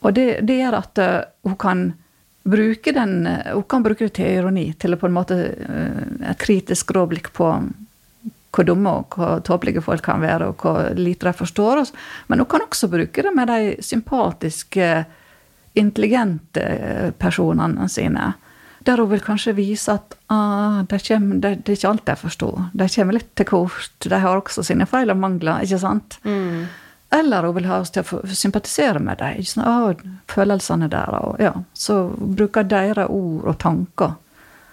D: Og det, det gjør at uh, hun kan bruke den uh, Hun kan bruke det til ironi, til på en måte et kritisk råblikk på hvor dumme og hvor tåpelige folk kan være, og hvor lite de forstår oss. Men hun kan også bruke det med de sympatiske, intelligente personene sine. Der hun vil kanskje vise at ah, det, kommer, det, det, er ikke alt de forstår. De kommer litt til kort. De har også sine feil og mangler, ikke sant? Mm. Eller hun vil ha oss til å sympatisere med dem. Ah, følelsene der. Ja. Så bruker deres ord og tanker.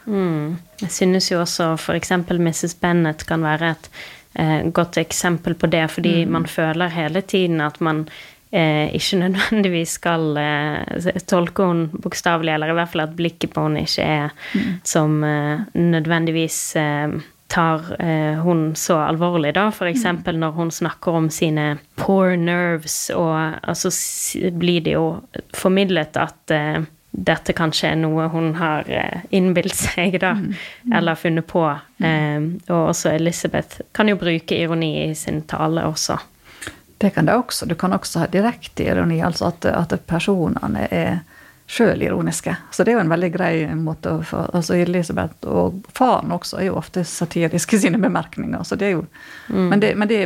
C: Mm. Jeg synes jo også f.eks. Mrs. Bennett kan være et eh, godt eksempel på det, fordi mm. man føler hele tiden at man eh, ikke nødvendigvis skal eh, tolke henne bokstavelig, eller i hvert fall at blikket på henne ikke er mm. som eh, nødvendigvis eh, tar eh, hun så alvorlig, da. Eksempel mm. når hun snakker om sine poor nerves, og altså blir det jo formidlet at eh, dette kanskje er noe hun har innbilt seg, da, mm. Mm. eller funnet på. Mm. og også Elisabeth kan jo bruke ironi i sin tale også.
D: Det kan det også. Du kan også ha direkte ironi, altså at, at personene er sjøl ironiske. Så det er jo en veldig grei måte å få altså Elisabeth og faren også er jo ofte satiriske i sine bemerkninger. Så det er jo, mm. men, det, men, det,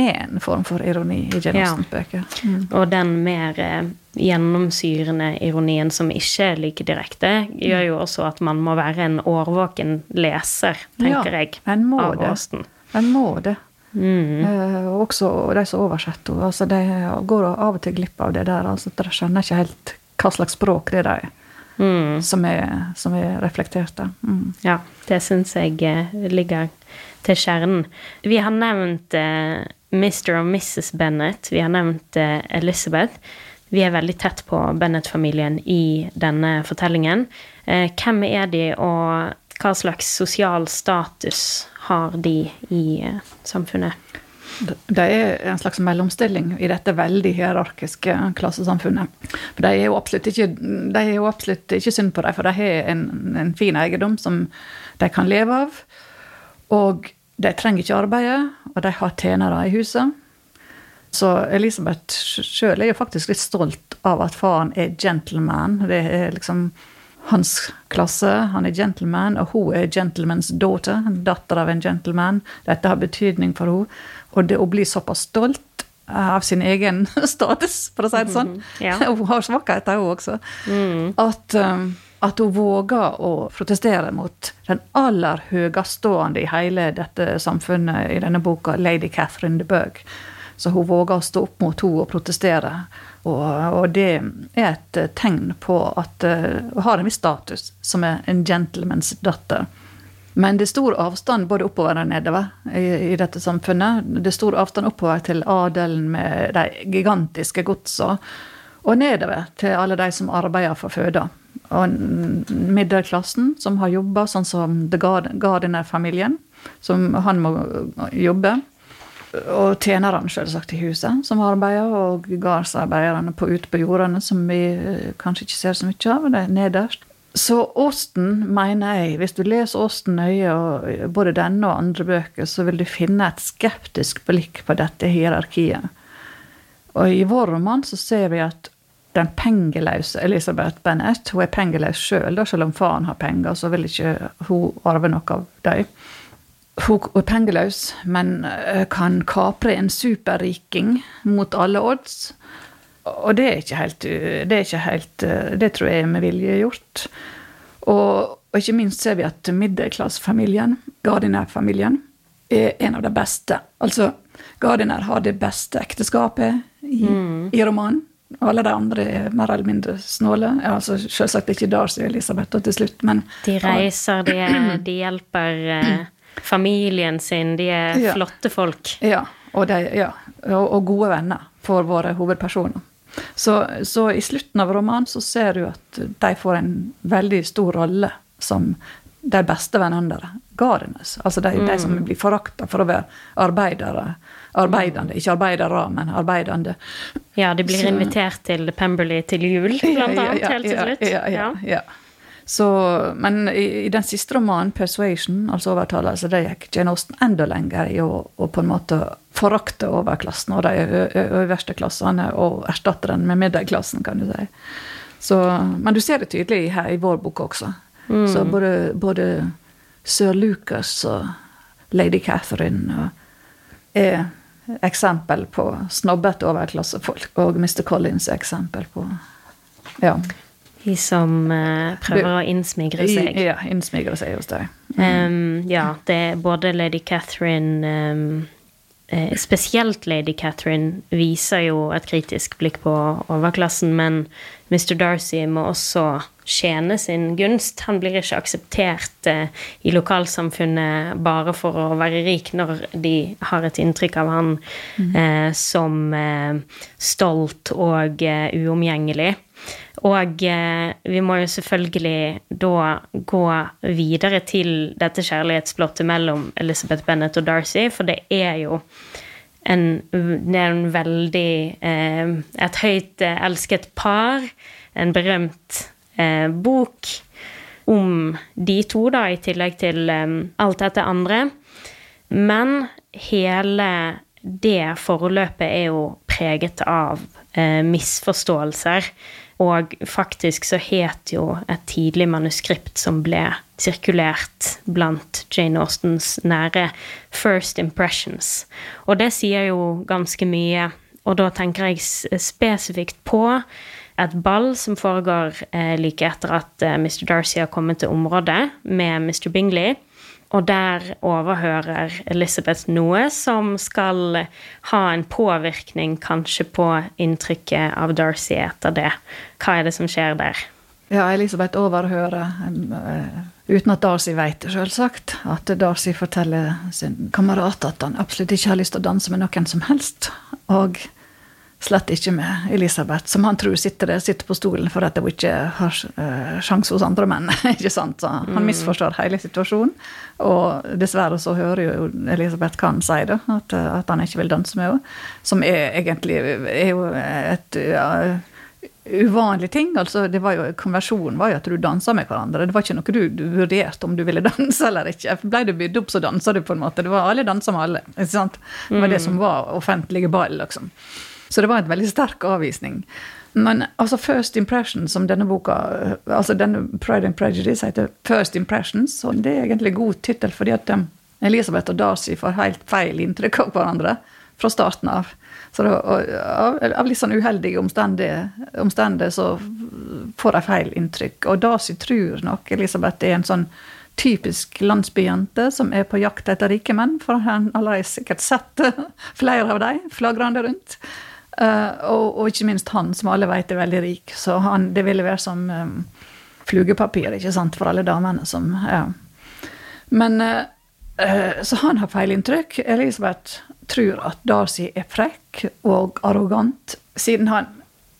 D: er en form for ironi i Jane Austen-bøker.
C: Mm. Og den mer eh, gjennomsyrende ironien som ikke er like direkte, gjør jo også at man må være en årvåken leser, tenker ja, jeg, av Austen.
D: En må det. Mm. Uh, også de som oversetter henne. Altså, de går av og til glipp av det der. Altså, de skjønner ikke helt hva slags språk det er mm. som, er, som er reflektert. Mm.
C: Ja, det syns jeg eh, ligger til kjernen. Vi har nevnt eh, Mr. og Mrs. Bennett. Vi har nevnt uh, Elizabeth. Vi er veldig tett på Bennett-familien i denne fortellingen. hvem er de, og hva slags sosial status har de i eh, samfunnet?
D: De er en slags mellomstilling i dette veldig hierarkiske klassesamfunnet. For de er jo absolutt ikke, jo absolutt ikke synd på dem, for de har en, en, fin eiendom som de kan leve av. Og de trenger ikke arbeide, og de har tjenere i huset. Så Elisabeth sjøl er jo faktisk litt stolt av at faren er gentleman. Det er liksom hans klasse. Han er gentleman, og hun er gentleman's daughter. Datter av en gentleman. Dette har betydning for henne. Og det å bli såpass stolt av sin egen status, for å si det sånn. Mm, ja. Hun har svakheter, hun også. Mm. At, um, at, hun våger å protestere mot den aller høyestående i hele dette samfunnet i denne boka, Lady Catherine de Bug. Så hun våger å stå opp mot henne og protestere. Og, og, det er et eh, tegn på at hun uh, har en viss status som er en gentlemans datter. Men det er stor avstand både oppover og nedover i, i, dette samfunnet. Det er stor avstand oppover til adelen med de gigantiske godsa, og nedover til alle de som arbeider for føda. Og middelklassen som har jobba, sånn som The Gardiner-familien, som han må jobbe og tjenerne selvsagt i huset som arbeider, og gardsarbeiderne ute på jordene, som vi eh, kanskje ikke ser så mye av. Det er nederst. Så Åsten, mener jeg, hvis du leser Åsten nøye, og både denne og andre bøker, så vil du finne et skeptisk blikk på dette hierarkiet. Og i vår roman så ser vi at den pengeløse Elisabeth Bennett hun er pengeløs sjøl, selv, selv om faren har penger, så vil ikke hun arve noe av dem. Hun er pengeløs, men eh, kan kapre en superriking mot alle odds. Og det er ikke helt Det, er ikke helt, eh, det tror jeg er med vilje gjort. Og, og ikke minst ser vi at middelklassefamilien, Gardiner-familien, er en av de beste. Altså, Gardiner har det beste ekteskapet i, mm. i romanen. Alle de andre er mer eller mindre snåle. Ja, altså, selvsagt ikke Dars og Elisabeth til slutt, men
C: De reiser, de, de hjelper eh, familien sin, de er ja. flotte folk.
D: Ja, og, de, ja, og gode venner for våre hovedpersoner. Så, så, i slutten av romanen så ser du at de får en veldig stor rolle som de beste vennene Gardeners. Altså de, mm. de som blir forakta for å være arbeidere. Arbeidende, ikke arbeidere, men arbeidende.
C: Ja, de blir så, invitert til Pemberley til jul, blant ja, annet, helt til slutt.
D: Ja, ja, ja. Så, men i, i, den siste romanen, 'Persuasion', altså overtalelse, det gikk Jane Austen enda lenger i å, å på en måte forakte overklassen og de øverste klassene, og erstatte den med middelklassen, kan du si. Så, men du ser det tydelig her i vår bok også. Mm. Så både, både sir Lucas og lady Catherine er eksempel på snobbete overklassefolk, og Mr. Collins er eksempel på ja.
C: De som uh, prøver å innsmigre seg.
D: Ja, innsmigre seg hos deg.
C: Mm. Um, ja, det er både lady Catherine um, eh, Spesielt lady Catherine viser jo et kritisk blikk på overklassen, men Mr. Darcy må også tjene sin gunst. Han blir ikke akseptert eh, i lokalsamfunnet bare for å være rik, når de har et inntrykk av han mm. eh, som eh, stolt og eh, uomgjengelig. Og eh, vi må jo selvfølgelig da gå videre til dette kjærlighetsplottet mellom Elizabeth Bennet og Darcy, for det er jo en, det er en veldig eh, Et høyt elsket par. En berømt bok om de to, da, i tillegg til eh, alt dette andre. Men hele det forløpet er jo preget av eh, misforståelser. Og faktisk så het jo et tidlig manuskript som ble sirkulert blant Jane Austens nære, 'First Impressions'. Og det sier jo ganske mye. Og da tenker jeg spesifikt på et ball som foregår eh, like etter at eh, Mr. Darcy har kommet til området med Mr. Bingley. Og der overhører Elizabeth noe som skal ha en påvirkning kanskje på inntrykket av Darcy etter det. Hva er det som skjer der?
D: Ja, Elisabeth overhører, uh, uten at Darcy vet det, selvsagt, at Darcy forteller sin kamerat at han absolutt ikke har lyst til å danse med noen som helst. Og Slett ikke med Elisabeth, som han tror sitter sitter på stolen for at hun ikke har uh, sjanse hos andre menn. ikke sant? Så han mm. misforstår hele situasjonen. Og dessverre så hører jo Elisabeth hva han sier, da, at, at, han ikke vil danse med henne. Som er egentlig er jo et ja, uvanlig ting. altså det var jo, Konversjonen var jo at du dansa med hverandre. Det var ikke noe du, du vurderte om du ville danse eller ikke. Ble du bydd opp, så dansa du, på en måte. Det var Alle dansa med alle. ikke sant? Det var det mm. som var offentlige ball, liksom. Så det var en veldig sterk avvisning. Men altså First Impression, som denne boka altså denne Pride and Prejudice heter First Impressions, og det er egentlig god tittel fordi at um, Elisabeth og Darcy får helt feil inntrykk av hverandre fra starten av. Så det, og, av, av, litt sånn uheldige omstendigheter så får de feil inntrykk. Og Darcy tror nok Elisabeth er en sånn typisk landsbyjente som er på jakt etter rike menn, for han har sikkert sett flere av dem flagrende rundt. Uh, og, og, ikke minst han, som alle vet er veldig rik. Så han, det ville være som um, flugepapir ikke sant, for alle damene som ja. Men uh, Så han har feilinntrykk. Elisabeth tror at Darcy er frekk og arrogant, siden han,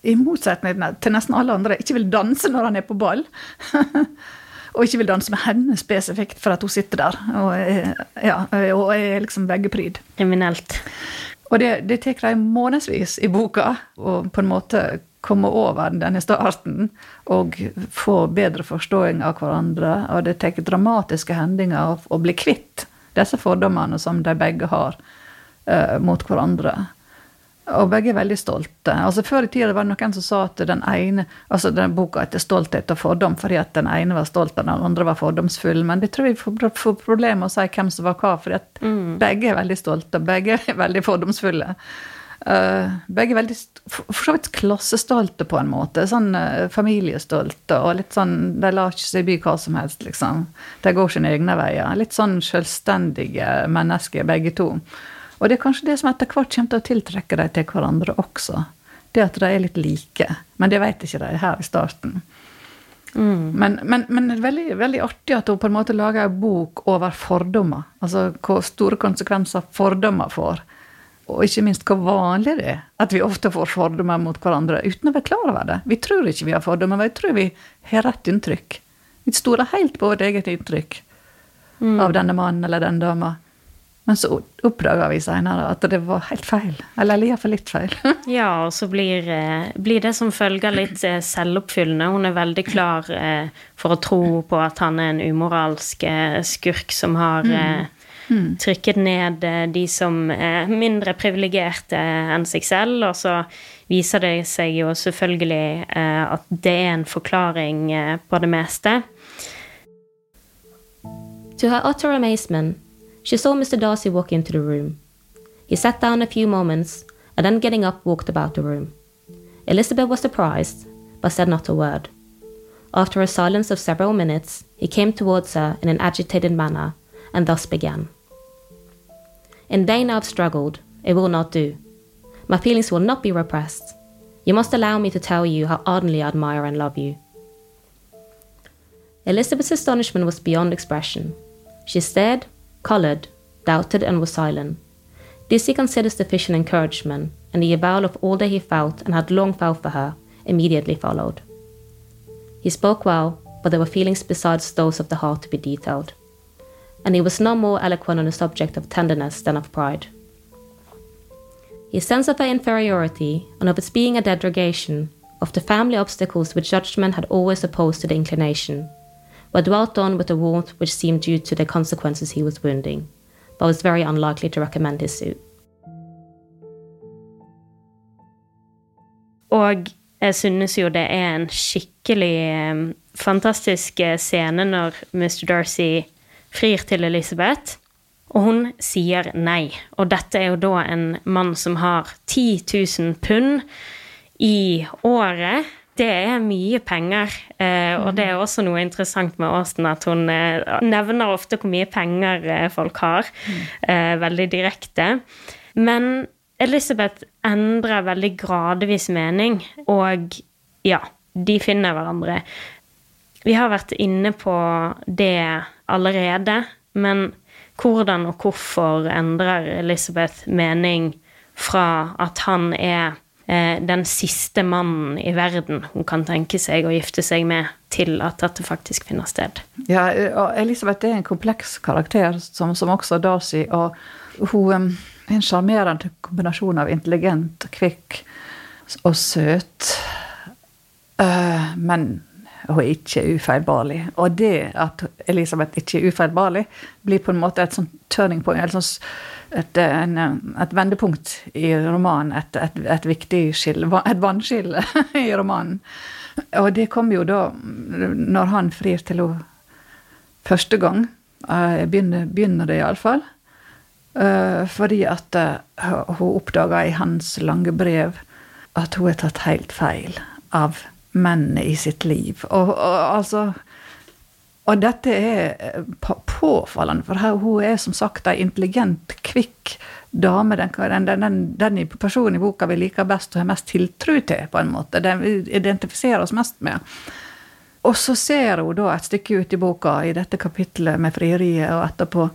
D: i motsetning til nesten alle andre, ikke vil danse når han er på ball. og ikke vil danse med henne spesifikt for at hun sitter der og er, ja, og er liksom veggepryd.
C: Kriminelt.
D: Og det, det tar de månedsvis i boka å på en måte komme over denne starten og få bedre forståing av hverandre. Og det tar dramatiske hendinger å bli kvitt disse fordommene som de begge har uh, mot hverandre. Og begge er veldig stolte. Altså Før i tida var det noen som sa at den ene altså den boka heter 'Stolthet og fordom' fordi at den ene var stolt og den andre var fordomsfull. Men det tror jeg får, får problemer å si hvem som var hva, fordi at mm. begge er veldig stolte og begge er veldig fordomsfulle. Uh, begge veldig for så vidt klassestolte, på en måte. Sånn uh, familiestolte og litt sånn De lar ikke seg by hva som helst, liksom. De går sine egne veier. Litt sånn selvstendige mennesker, begge to. Og det er kanskje det som etter hvert kommer til å tiltrekke dem til hverandre også. Det at de er litt like. Men det vet ikke de her i starten. Mm. Men, men, men veldig, veldig, artig at hun på en måte lager en bok over fordommer. Altså hvor store konsekvenser fordommer får. Og ikke minst hvor vanlig det er at vi ofte får fordommer mot hverandre uten å være klar over det. Vi tror ikke vi har fordommer, men vi tror vi har rett inntrykk. Vi stoler helt på vårt eget inntrykk mm. av denne mannen eller den dama. Men så oppdaga vi seinere at det var helt feil. Eller iallfall litt feil.
C: ja, og så blir, eh, blir, det som følger litt eh, selvoppfyllende. Hun er veldig klar eh, for å tro på at han er en umoralsk skurk som har mm. Mm. trykket ned de som er mindre privilegerte enn seg selv. Og så viser det seg jo selvfølgelig at det er en forklaring på det meste.
B: To her utter amazement She saw Mr. Darcy walk into the room. He sat down a few moments and then getting up walked about the room. Elizabeth was surprised, but said not a word. After a silence of several minutes, he came towards her in an agitated manner and thus began. In vain I've struggled, it will not do. My feelings will not be repressed. You must allow me to tell you how ardently I admire and love you. Elizabeth's astonishment was beyond expression. She stared coloured, doubted, and was silent. This he considered sufficient encouragement, and the avowal of all that he felt and had long felt for her immediately followed. He spoke well, but there were feelings besides those of the heart to be detailed, and he was no more eloquent on the subject of tenderness than of pride. His sense of her inferiority and of its being a derogation of the family obstacles which judgment had always opposed to the inclination but dwelt on with a warmth which seemed due to the consequences he was wounding, but was very unlikely to recommend his suit.
C: Og jeg synes jo det er en skikkelig um, fantastisk eh, scene når Mr. Darcy frir til Elizabeth. Og hun sier nei. Og dette er jo da en mann som har 10 000 pund i året det er mye penger. Eh, og det er mm. også noe interessant med Austin, at hun eh, nevner ofte hvor mye penger eh, folk har. Mm. Veldig direkte. Men Elizabeth endrer veldig gradvis mening, og ja, de finner hverandre. Vi har vært inne på det allerede, men hvordan og hvorfor endrer Elizabeth mening fra at han er den siste mannen i verden hun kan tenke seg å gifte seg med, til at dette faktisk finner sted.
D: Ja, Elisabeth er en kompleks karakter, som, som også Darcy. Og hun er en sjarmerende kombinasjon av intelligent, kvikk og søt. Uh, men hun er ikke ufeilbarlig. Og det at Elisabeth ikke er ufeilbarlig, blir på en måte et sånt turning point. Et sånn et, en, et vendepunkt i romanen. Et, et, et viktig skille, et vannskille i romanen. Og det kom jo da, når han frir til henne første gang. Uh, begynner, begynner det iallfall. Uh, fordi at hun oppdaga i hans lange brev at hun har tatt helt feil av mennene i sitt liv. Og, og altså og dette er eh, påfallende, for hun er som sagt ei intelligent, kvikk dame. Den, den, den, personen i boka vi liker best og har mest tiltro til, på en måte. Den vi identifiserer oss mest med. Og så ser hun da et stykke ut i boka, i dette kapitlet med frieriet og etterpå,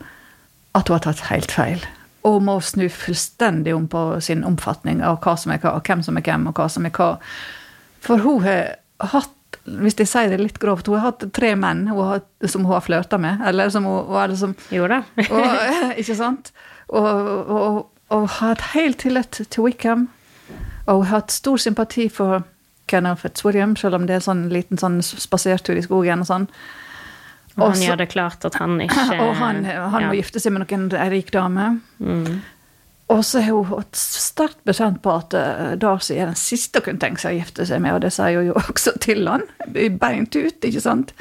D: at hun har tatt helt feil. Og må snu fullstendig om på sin omfatning av hva som er hva, og hvem som er hvem, og hva som er hva. For hun har hatt hvis jeg sier det litt grovt, hun har hatt tre menn hun har, som hun har flørta med. Eller som hun eller som,
C: Jo da.
D: og, ikke sant? Og, og, og, har hatt helt tillit til Wickham. Og hun har hatt stor sympati for Kenneth Fitzwilliam, selv om det er sånn liten sånn spasertur i skogen og sånn.
C: Og han gjør det klart at han ikke
D: Og han, han ja. må gifte seg med noen rik dame. Mm. Og så er hun sterkt bestemt på at eh, Darcy er den siste hun kunne tenke seg å gifte seg med, og det sier hun jo også til han, beint ut, ikke sant?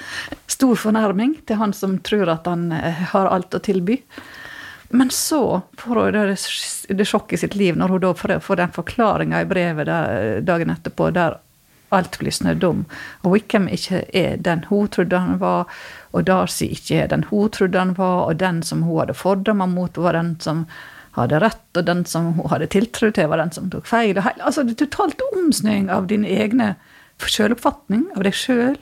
D: Stor fornærming til han som tror at han eh, har alt å tilby. Men så får hun det, det sjokket i sitt liv når hun da får, den forklaringa i brevet der, dagen etterpå der alt blir snødd om. Og Wickham ikke er den hun trodde han var, og Darcy ikke er den hun trodde han var, og den som hun hadde fordommer mot, var den som hadde rett, og den som hun hadde tiltro til, var den som tok feil. Altså, det er totalt omsnøing av din egne sjøloppfatning av deg sjøl.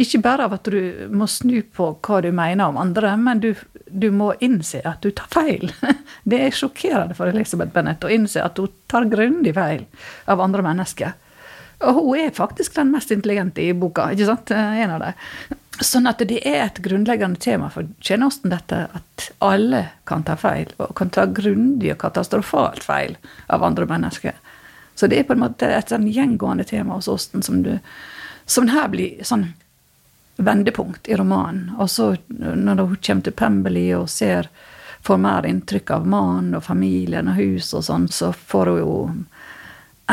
D: Ikke bare av at du må snu på hva du mener om andre, men du, du må innse at du tar feil. Det er sjokkerende for Elisabeth Bennett å innse at hun tar grundig feil av andre mennesker. Og hun er faktisk den mest intelligente i boka. ikke sant? En av dem. Sånn at det er et grunnleggende tema for tjenesten dette at alle kan ta feil, og kan ta grundig og katastrofalt feil av andre mennesker. Så det er på en måte et sånn gjengående tema hos Osten som, du, som her blir sånn vendepunkt i romanen. Og så når hun kommer til Pemberley og ser, får mer inntrykk av mannen og familien og hus og sånn, så får hun jo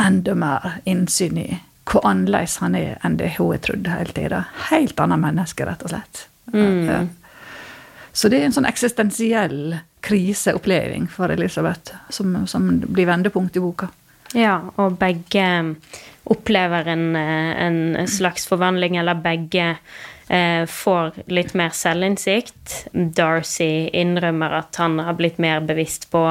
D: enda mer innsyn i hvor annerledes han er enn det hun har trodd hele tida. Helt annet menneske, rett og slett. Mm. Så det er en sånn eksistensiell kriseoppleving for Elisabeth, som, som, blir vendepunkt i boka.
C: Ja, og begge opplever en, en slags forvandling, eller begge eh, får litt mer selvinnsikt. Darcy innrømmer at han har blitt mer bevisst på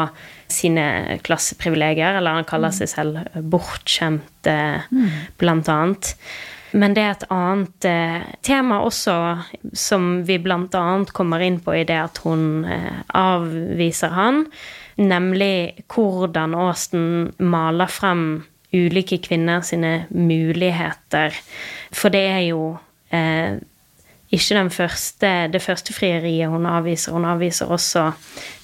C: sine klasseprivilegier, eller han kaller seg selv bortskjemt, eh, mm. blant annet. Men det er et annet eh, tema også, som vi blant annet kommer inn på i det at hun eh, avviser han, nemlig hvordan Austen maler frem ulike kvinner sine muligheter. For det er jo eh, ikke første, det første frieriet hun avviser. Hun avviser også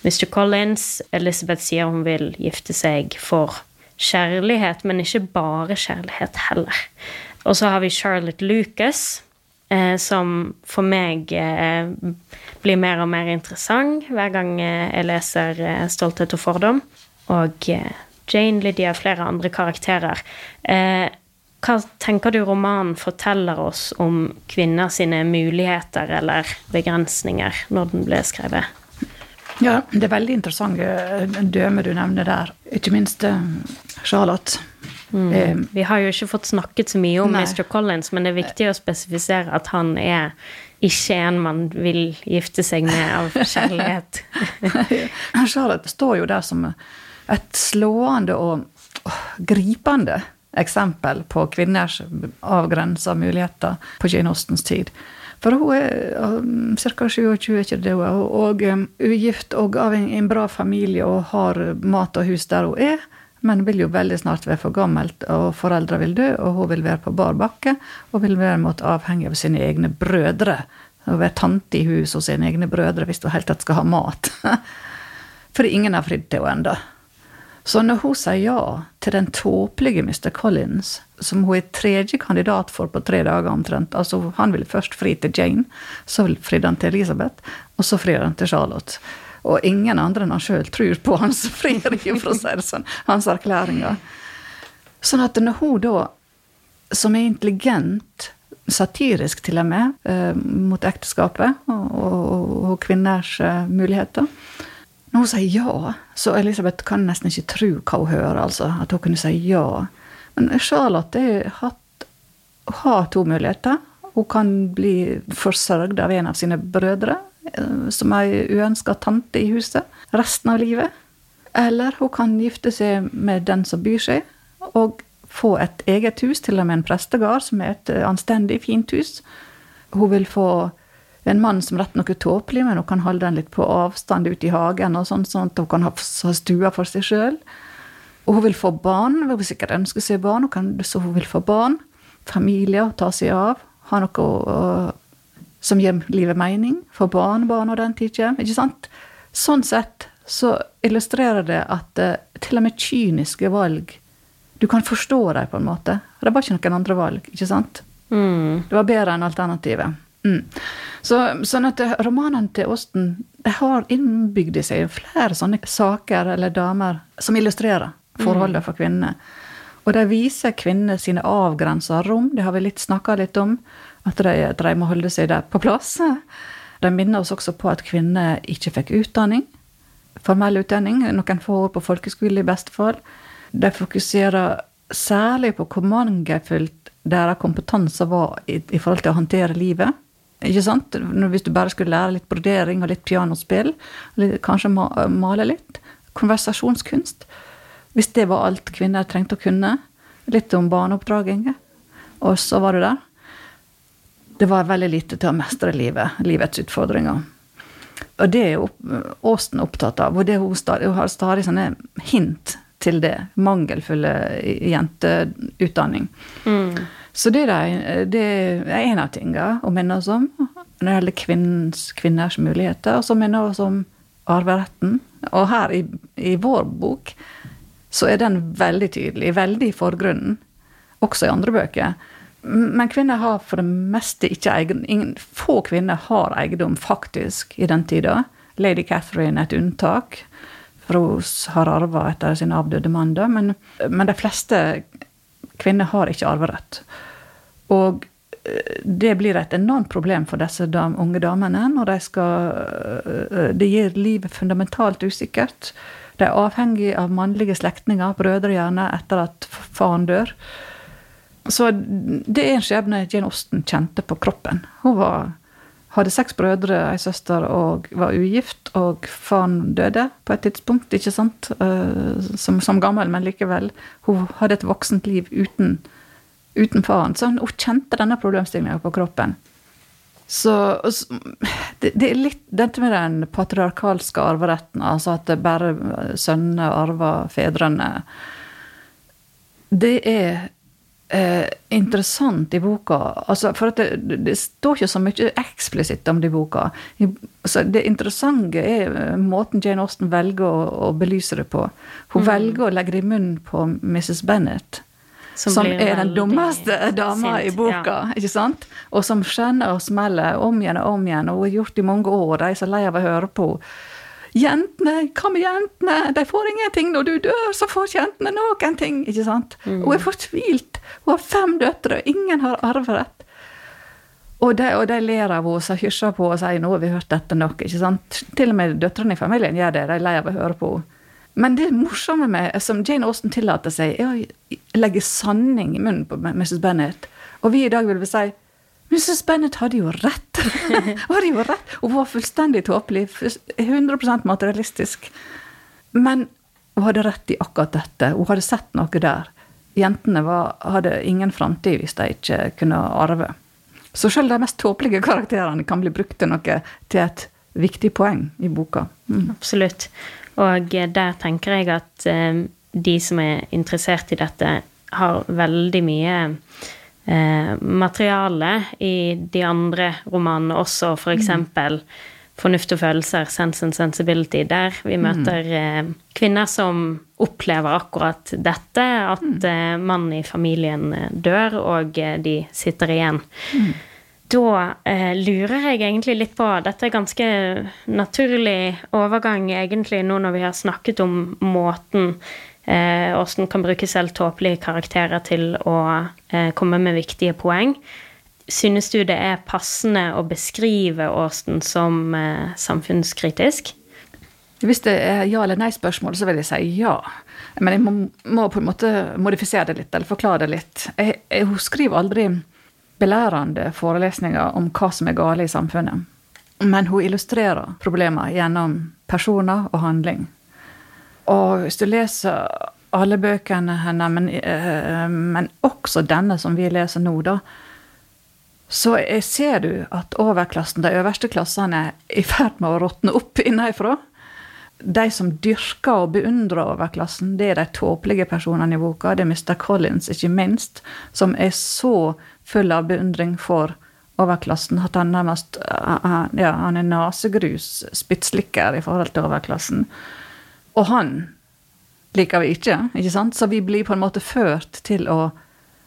C: Mr. Collins. Elizabeth sier hun vil gifte seg for kjærlighet, men ikke bare kjærlighet heller. Og så har vi Charlotte Lucas, eh, som for meg eh, blir mer og mer interessant hver gang eh, jeg leser eh, 'Stolthet og fordom'. Og eh, Jane Lydia flere andre karakterer. Eh, hva tenker du romanen forteller oss om kvinner sine muligheter eller begrensninger når den ble skrevet?
D: Ja, det er veldig interessante døme du nevner der. Ikke minst eh, Charlotte.
C: Mm. Eh, Vi har jo ikke fått snakket så mye om Nei. Mr. Collins, men det er viktig å spesifisere at han er ikke en man vil gifte seg med av kjærlighet.
D: Charlotte står jo der som et slående og gripende eksempel på kvinners avgrensa muligheter på Jane Austens tid. For hun er um, ca. 27, ikke det hun er, og um, ugift og av en, en, bra familie og har mat og hus der hun er. Men vil jo veldig snart være for gammelt, og foreldre vil dø, og hun vil være på bar bakke og vil være måtte avhengig av sine egne brødre. Å være tante i hus hos sine egne brødre hvis hun helt tatt skal ha mat. For ingen har fridd til henne ennå. Så når hun sier ja til den tåpelige Mr. Collins, som hun er tredje kandidat for på tre dager omtrent Altså, han ville først fri til Jane, så fridde han til Elisabeth, og så frir han til Charlotte. Og ingen andre enn han sjøl tror på hans frieri, for å si det sånn, hans erklæringer. Sånn at når hun da, som er intelligent, satirisk til og med, eh, mot ekteskapet og, og, og kvinners eh, muligheter, når hun sier ja, så Elisabeth kan nesten ikke tro hva hun hører. altså, At hun kunne si ja. Men Charlotte har to muligheter. Hun kan bli forsørgd av en av sine brødre, eh, som er uønska tante i huset, resten av livet. Eller hun kan gifte seg med den som byr seg, og få et eget hus, til og med en prestegard, som er et anstendig, fint hus. Hun vil få en mann som rett nok er tåpelig, men hun kan holde den litt på avstand ute i hagen, og sånn, sånn at hun kan ha, stua for seg sjøl. Og hun vil få barn. Hun vil sikkert ønske seg barn, kan, så hun vil få barn. Familie å ta seg av. Ha noe uh, som gir livet mening. Få barn, barn og den tid kommer. Ikke sant? Sånn sett så illustrerer det at uh, til og med kyniske valg Du kan forstå dem på en måte. Det var ikke noen andre valg, ikke sant? Mm. Det var bedre enn alternativet. Mm. Så, sånn at romanene til Austen har innbygd i seg flere sånne saker eller damer som illustrerer mm. for kvinnene. Og de viser kvinner sine avgrensa rom. Det har vi litt snakka litt om. At de, de, må holde seg der på plass. De minner oss også på at kvinner ikke fikk utdanning. formell utdanning, noen få år på folkeskole i beste fall. De fokuserer særlig på hvor mangelfullt deres kompetanse var i, i, forhold til å håndtere livet. Ikke sant? Hvis du bare skulle lære litt brodering og litt pianospill, kanskje male litt, konversasjonskunst Hvis det var alt kvinner trengte å kunne, litt om barneoppdraging, og så var du der. Det var veldig lite til å mestre livet, livets utfordringer. Og det er jo Åsten opptatt av, og hun, stadig, hun har stadig sånne hint til det. Mangelfulle jenteutdanning. Mm. Så det er, det er en av tingene å minne oss om når det gjelder kvinnens, kvinners muligheter. Og så minner vi om arveretten. Og her i, i, vår bok så er den veldig tydelig, veldig i forgrunnen. Også i andre bøker. Men kvinner har for det meste ikke eiendom Få kvinner har eiendom, faktisk, i den tida. Lady Catherine er et unntak, for hun har arva etter sin avdøde mann. Men, men de fleste kvinner har ikke arverett. Og eh, det blir et enormt problem for disse dam, unge damene når de skal eh, Det gir livet fundamentalt usikkert. De er avhengig av mannlige slektninger, brødre gjerne, etter at faren dør. Så det er en skjebne Jane Austen kjente på kroppen. Hun var, hadde seks brødre, ei søster, og var ugift. Og faren døde på et tidspunkt, ikke sant? Uh, som, som, gammel, men likevel. Hun hadde et voksent liv uten, uten faren. Så hun, kjente denne problemstillinga på kroppen. Så det, det, er litt dette med den patriarkalske arveretten, altså at det bare sønnene arver fedrene. Det er eh, interessant i boka. Altså, for det, det, står ikke så mye eksplisitt om det i boka. I, altså, det interessante er eh, måten Jane Austen velger å, å belyse det på. Hun mm. velger å legge det i munnen på Mrs. Bennett. Som, som er den dummeste dama i boka. Ja. ikke sant? Og som skjenner og smeller om igjen og om igjen, og hun har gjort det i mange år. De er så lei av å høre på Jentene, hva med jentene? De får ingenting. Når du dør, så får jentene noen ting. ikke sant? Mm. Hun er fortvilt. Hun har fem døtre, og ingen har arverett. Og de, og de ler av henne og hysjer på og sier 'nå har vi hørt dette nok'. ikke sant? Til og med døtrene i familien gjør det. De er lei av å høre på henne. Men det morsomme med, som Jane Austen tillater seg, er å legge sanning i munnen på Mrs. Bennett. Og vi i dag vil vi si Mrs. Bennett hadde jo rett. hadde jo rett. Hun var fullstendig tåpelig. 100% materialistisk. Men hun hadde rett i akkurat dette. Hun hadde sett noe der. Jentene var, hadde ingen framtid hvis de ikke kunne arve. Så selv de mest tåpelige karakterene kan bli brukt til noe til et viktig poeng i boka.
C: Mm. Absolutt. Og der tenker jeg at eh, de som er interessert i dette, har veldig mye eh, materiale i de andre romanene også, f.eks. Mm. Fornuft og følelser, Sense and Sensibility, der vi mm. møter eh, kvinner som opplever akkurat dette, at mm. eh, mannen i familien eh, dør, og eh, de sitter igjen. Mm. Da eh, lurer jeg egentlig litt på Dette er ganske naturlig overgang, egentlig, nå når vi har snakket om måten Åssen kan bruke selv tåpelige karakterer til å eh, komme med viktige poeng. Synes du det er passende å beskrive Åsten som eh, samfunnskritisk?
D: Hvis det er ja- eller nei-spørsmål, så vil jeg si ja. Men jeg må, må, på en måte modifisere det litt, eller forklare det litt. Jeg, jeg, hun skriver aldri belærende forelesninger om hva som er gale i samfunnet. Men hun illustrerer problemer gjennom personer og handling. Og hvis du leser alle bøkene hennes, men, uh, men, også denne som vi leser nå, da, så ser du at overklassen, de øverste klassene, er i ferd med å råtne opp innenfra. De som dyrker og beundrer overklassen, det er de tåpelige personene i boka. Det er Mr. Collins, ikke minst, som er så full av beundring for overklassen at han nærmest ja, han er nasegrus, spyttslikker i forhold til overklassen. Og han liker vi ikke, ikke sant? Så vi blir på en måte ført til å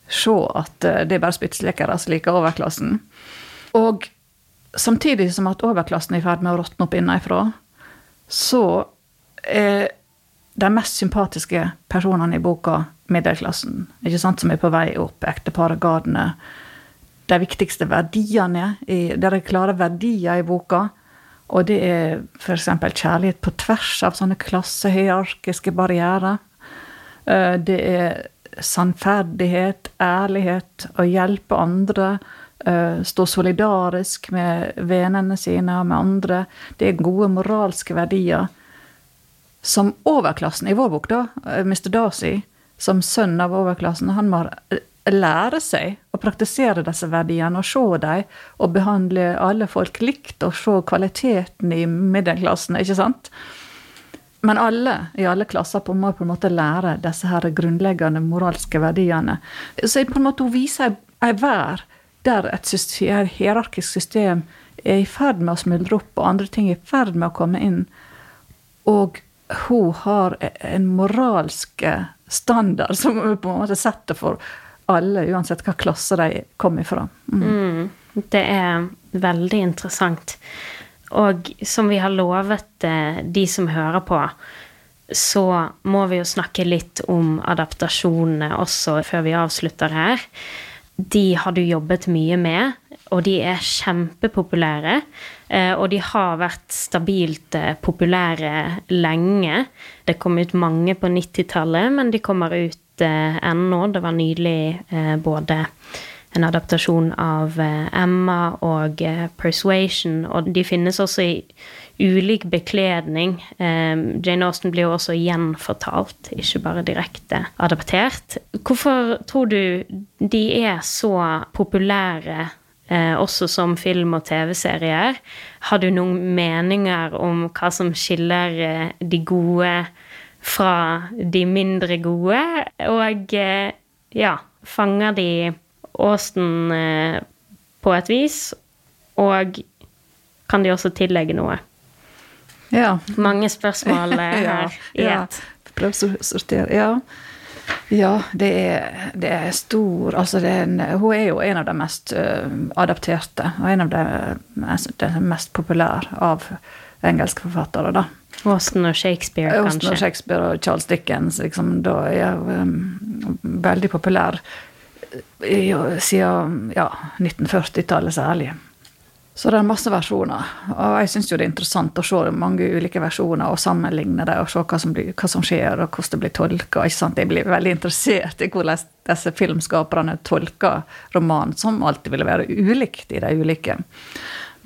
D: se at eh, det er bare spyttslekkere som liker overklassen. Og samtidig som at overklassen er i ferd med å råtne opp innenfra, så er de mest sympatiske personene i boka middelklassen, ikke sant, som er på vei opp, ekteparet Gardner. De viktigste verdiene, i, er klare verdier i boka, Og det er f.eks. kjærlighet på tvers av sånne klassehierarkiske barrierer. Eh, det er sannferdighet, ærlighet, å hjelpe andre. eh, Stå solidarisk med vennene sine og med andre. Det er gode moralske verdier. Som overklassen i vår bok, da, eh, Mr. Darcy, som sønn av overklassen, han må lære seg praktisere disse verdiene og se dem, og behandle alle folk likt og se kvaliteten i middelklassen, ikke sant? Men alle i alle klasser må på en måte lære disse her grunnleggende moralske verdiene. Så på en måte viser ei vær der et, system, et hierarkisk system er i ferd med å smuldre opp, og andre ting er i ferd med å komme inn. Og hun har en moralsk standard som hun på en måte setter for alle, uansett hva klasse de kommer ifra. Mm.
C: Mm, det er veldig interessant. Og som vi har lovet eh, de som hører på, så må vi jo snakke litt om adaptasjonene også før vi avslutter her. De har du jobbet mye med, og de er kjempepopulære. eh, Og de har vært stabilt eh, populære lenge. Det kom ut mange på 90-tallet, men de kommer ut eh, ennå. Det var nylig eh, både en adaptasjon av eh, Emma og Persuasion, og de finnes også i ulik bekledning. Eh, Jane Austen blir jo også gjenfortalt, ikke bare direkte adaptert. Hvorfor tror du de er så populære også som film- og TV-serier? Har du noen meninger om hva som skiller de gode fra de mindre gode? Og eh, ja, fanger de Austen eh, på et vis? Og kan de også tillegge noe?
D: Ja.
C: Mange spørsmål her ja, i
D: ja. Prøv å sortere. Ja. Ja, det er, det er stor Altså, det er en, hun er jo en av de mest uh, adapterte, og en av de mest, de mest populære av engelske forfattere, da.
C: Austen og Shakespeare,
D: Austen
C: kanskje.
D: og Shakespeare og Charles Dickens, liksom, da er jeg um, veldig populær i, siden ja, 1940-tallet særlig. Så det er masse versjoner. Og jeg syns det er interessant å se mange ulike versjoner og sammenligne dem og se hva som, blir, hva som skjer og hvordan det blir tolka. Jeg blir veldig interessert i hvordan disse filmskaperne tolker romanen, som alltid vil være ulikt i de ulike.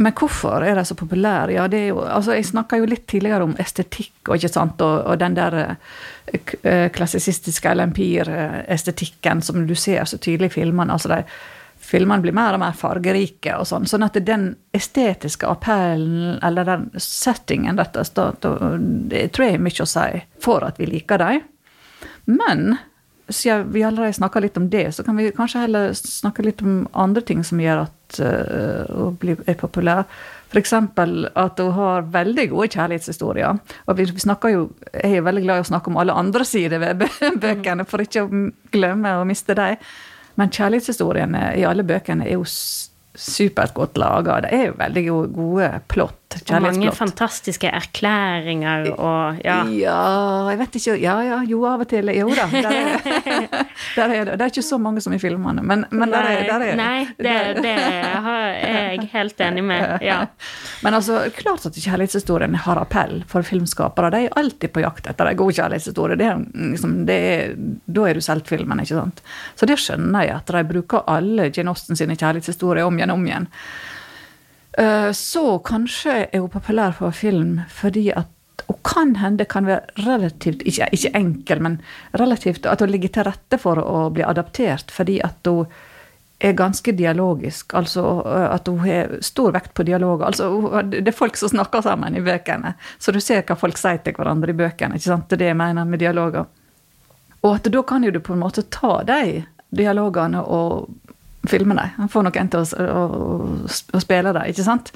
D: Men hvorfor er de så populære? Ja, jo, altså jeg snakka jo litt tidligere om estetikk og, sant, og, og den der eh, klassisistiske LMPIR-estetikken som du ser så tydelig i filmene. altså filmene blir mer og mer fargerike. og sånn, Sånn at den estetiske appellen, eller den settingen dette det tror jeg er mye å si for at vi liker dem. Men siden vi allerede snakka litt om det, så kan vi kanskje heller snakke litt om andre ting som gjør at uh, hun bli, er populær. F.eks. at hun har veldig gode kjærlighetshistorier. Og vi, snakker jo, Jeg er veldig glad i å snakke om alle andre sider ved bøkene, for ikke å glemme å miste dem. Men kjærlighetshistoriene i alle bøkene er jo supert godt laga. Det er jo veldig gode plott.
C: Og mange fantastiske erklæringer og ja.
D: ja. jeg vet ikke Ja ja, jo, av og til. Jo da. Der er, der er det. Det er ikke så mange som i filmene, men, men der er, der er
C: Nei, det, det er jeg helt enig med. Ja.
D: Men altså, klart at kjærlighetshistorien har appell for filmskapere. De er alltid på jakt etter en god kjærlighetshistorie. Det er, liksom, det er, da er du solgt filmen, ikke sant. Så det skjønner jeg, at de bruker alle Jane Austen sine kjærlighetshistorier om igjen og om igjen. Så kanskje er hun populær for film fordi at hun kan hende kan være relativt, ikke, ikke enkel, men relativt at hun ligger til rette for å bli adaptert fordi at hun er ganske dialogisk. Altså at hun har stor vekt på dialog. Altså, det er folk som snakker sammen i bøkene. Så du ser hva folk sier til hverandre i bøkene. ikke sant? Det er det jeg mener med dialoger. Og at da kan jo du på en måte ta de dialogene og filme dem. Han får noen til å, å, å spille dem, ikke sant?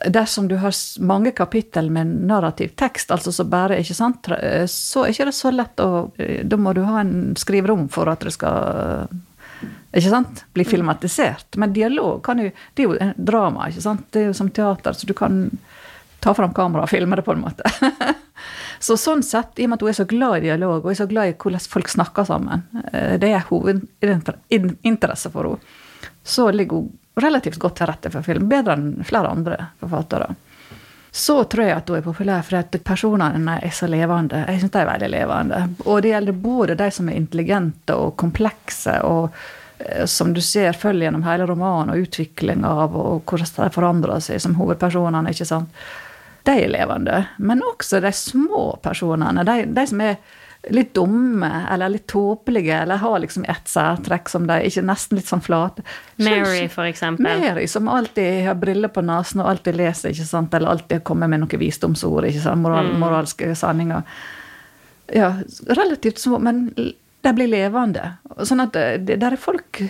D: Dersom du har mange kapittel med narrativ tekst, altså så bare, ikke sant, så er ikke det så lett å Da må du ha en skriverom for at det skal ikke sant, bli filmatisert. Men dialog kan jo Det er jo drama, ikke sant? Det er jo som teater, så du kan ta fram kamera og filme det, på en måte. Så sånn sett, i og med at hun er så glad i dialog, og er så glad i hvordan folk snakker sammen, det er hovedinteresse for henne, så ligger hun relativt godt til rette for film. Bedre enn flere andre forfattere. så tror jeg at hun er populær fordi personene er så levende. Jeg syns de er veldig levende. Og det gjelder både de som er intelligente og komplekse, og eh, som du ser følger gjennom hele romanen, og utviklinga av og hvordan de forandrer seg som hovedpersonene. ikke sant? De er levende. Men også de små personene. De, de som er litt dumme eller litt tåpelige, eller har liksom ett særtrekk som de ikke nesten litt sånn flate.
C: Mary, for eksempel.
D: Mary, som alltid har briller på nesen og alltid leser, ikke sant, eller alltid kommer med noen visdomsord, ikke sant, Moral,
C: Mm.
D: moralske sanninger. Ja, relativt små, men de blir levende. Sånn at det, det der er folk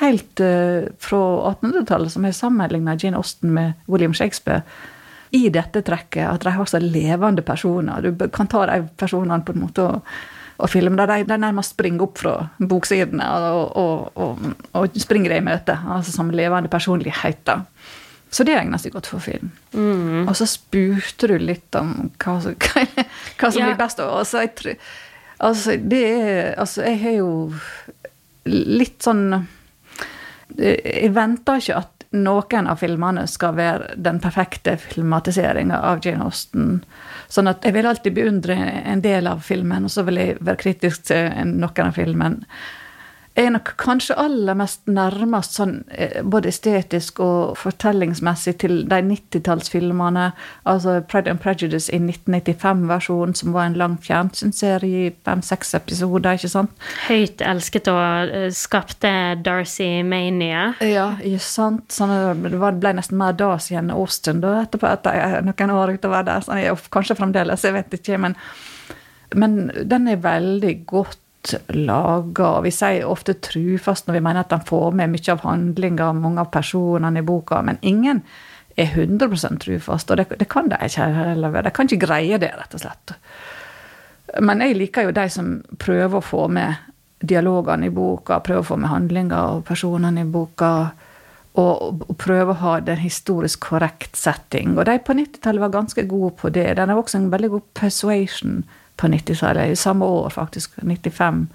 D: helt uh, fra 1800-tallet som har sammenligna Jane Austen med William Shakespeare i dette trekket, at de har så levende personer. Du kan ta de personene på en måte og, og filme der de, de nærmest springer opp fra boksidene og, og, og, springer i møte, altså som levende personligheter. Så det egner seg godt for film.
C: Mm.
D: Og så spurte du litt om hva, som- hva, hva som blir best. Altså, jeg, altså, det er Altså, jeg har jo litt sånn Jeg venter ikke at noen av filmene skal være den perfekte filmatiseringa av Jane Austen. Sånn at jeg vil alltid beundre en del av filmen, og så vil jeg være kritisk til noen av filmen. Er nok kanskje aller mest nærmest sånn eh, både estetisk og fortellingsmessig til de 90-tallsfilmene. Altså Pride and Prejudice i 1995-versjonen, som var en lang fjernsynsserie i fem-seks episoder, ikke sant?
C: Høyt elsket og eh, skapte Darcy Mania.
D: Ja, ikke sant? Sånn, det ble nesten mer Darcy enn Austin da, etterpå, etter noen år utover der. Sånn, kanskje fremdeles, jeg vet ikke. Men, men den er veldig godt laga. Vi sier ofte trufast når vi mener at han får med mye av handlinga, mange av personene i boka, men ingen er 100% trufast, og det, det kan de ikke heller være. De kan ikke greie det, rett og slett. Men jeg liker jo de som prøver å få med dialogene i boka, prøver å få med handlinga og personene i boka, og, prøve å ha den historisk korrekt setting. Og de på 90-tallet var ganske gode på det. Den er også en veldig god persuasion på 90-tallet, i samme år faktisk, 95,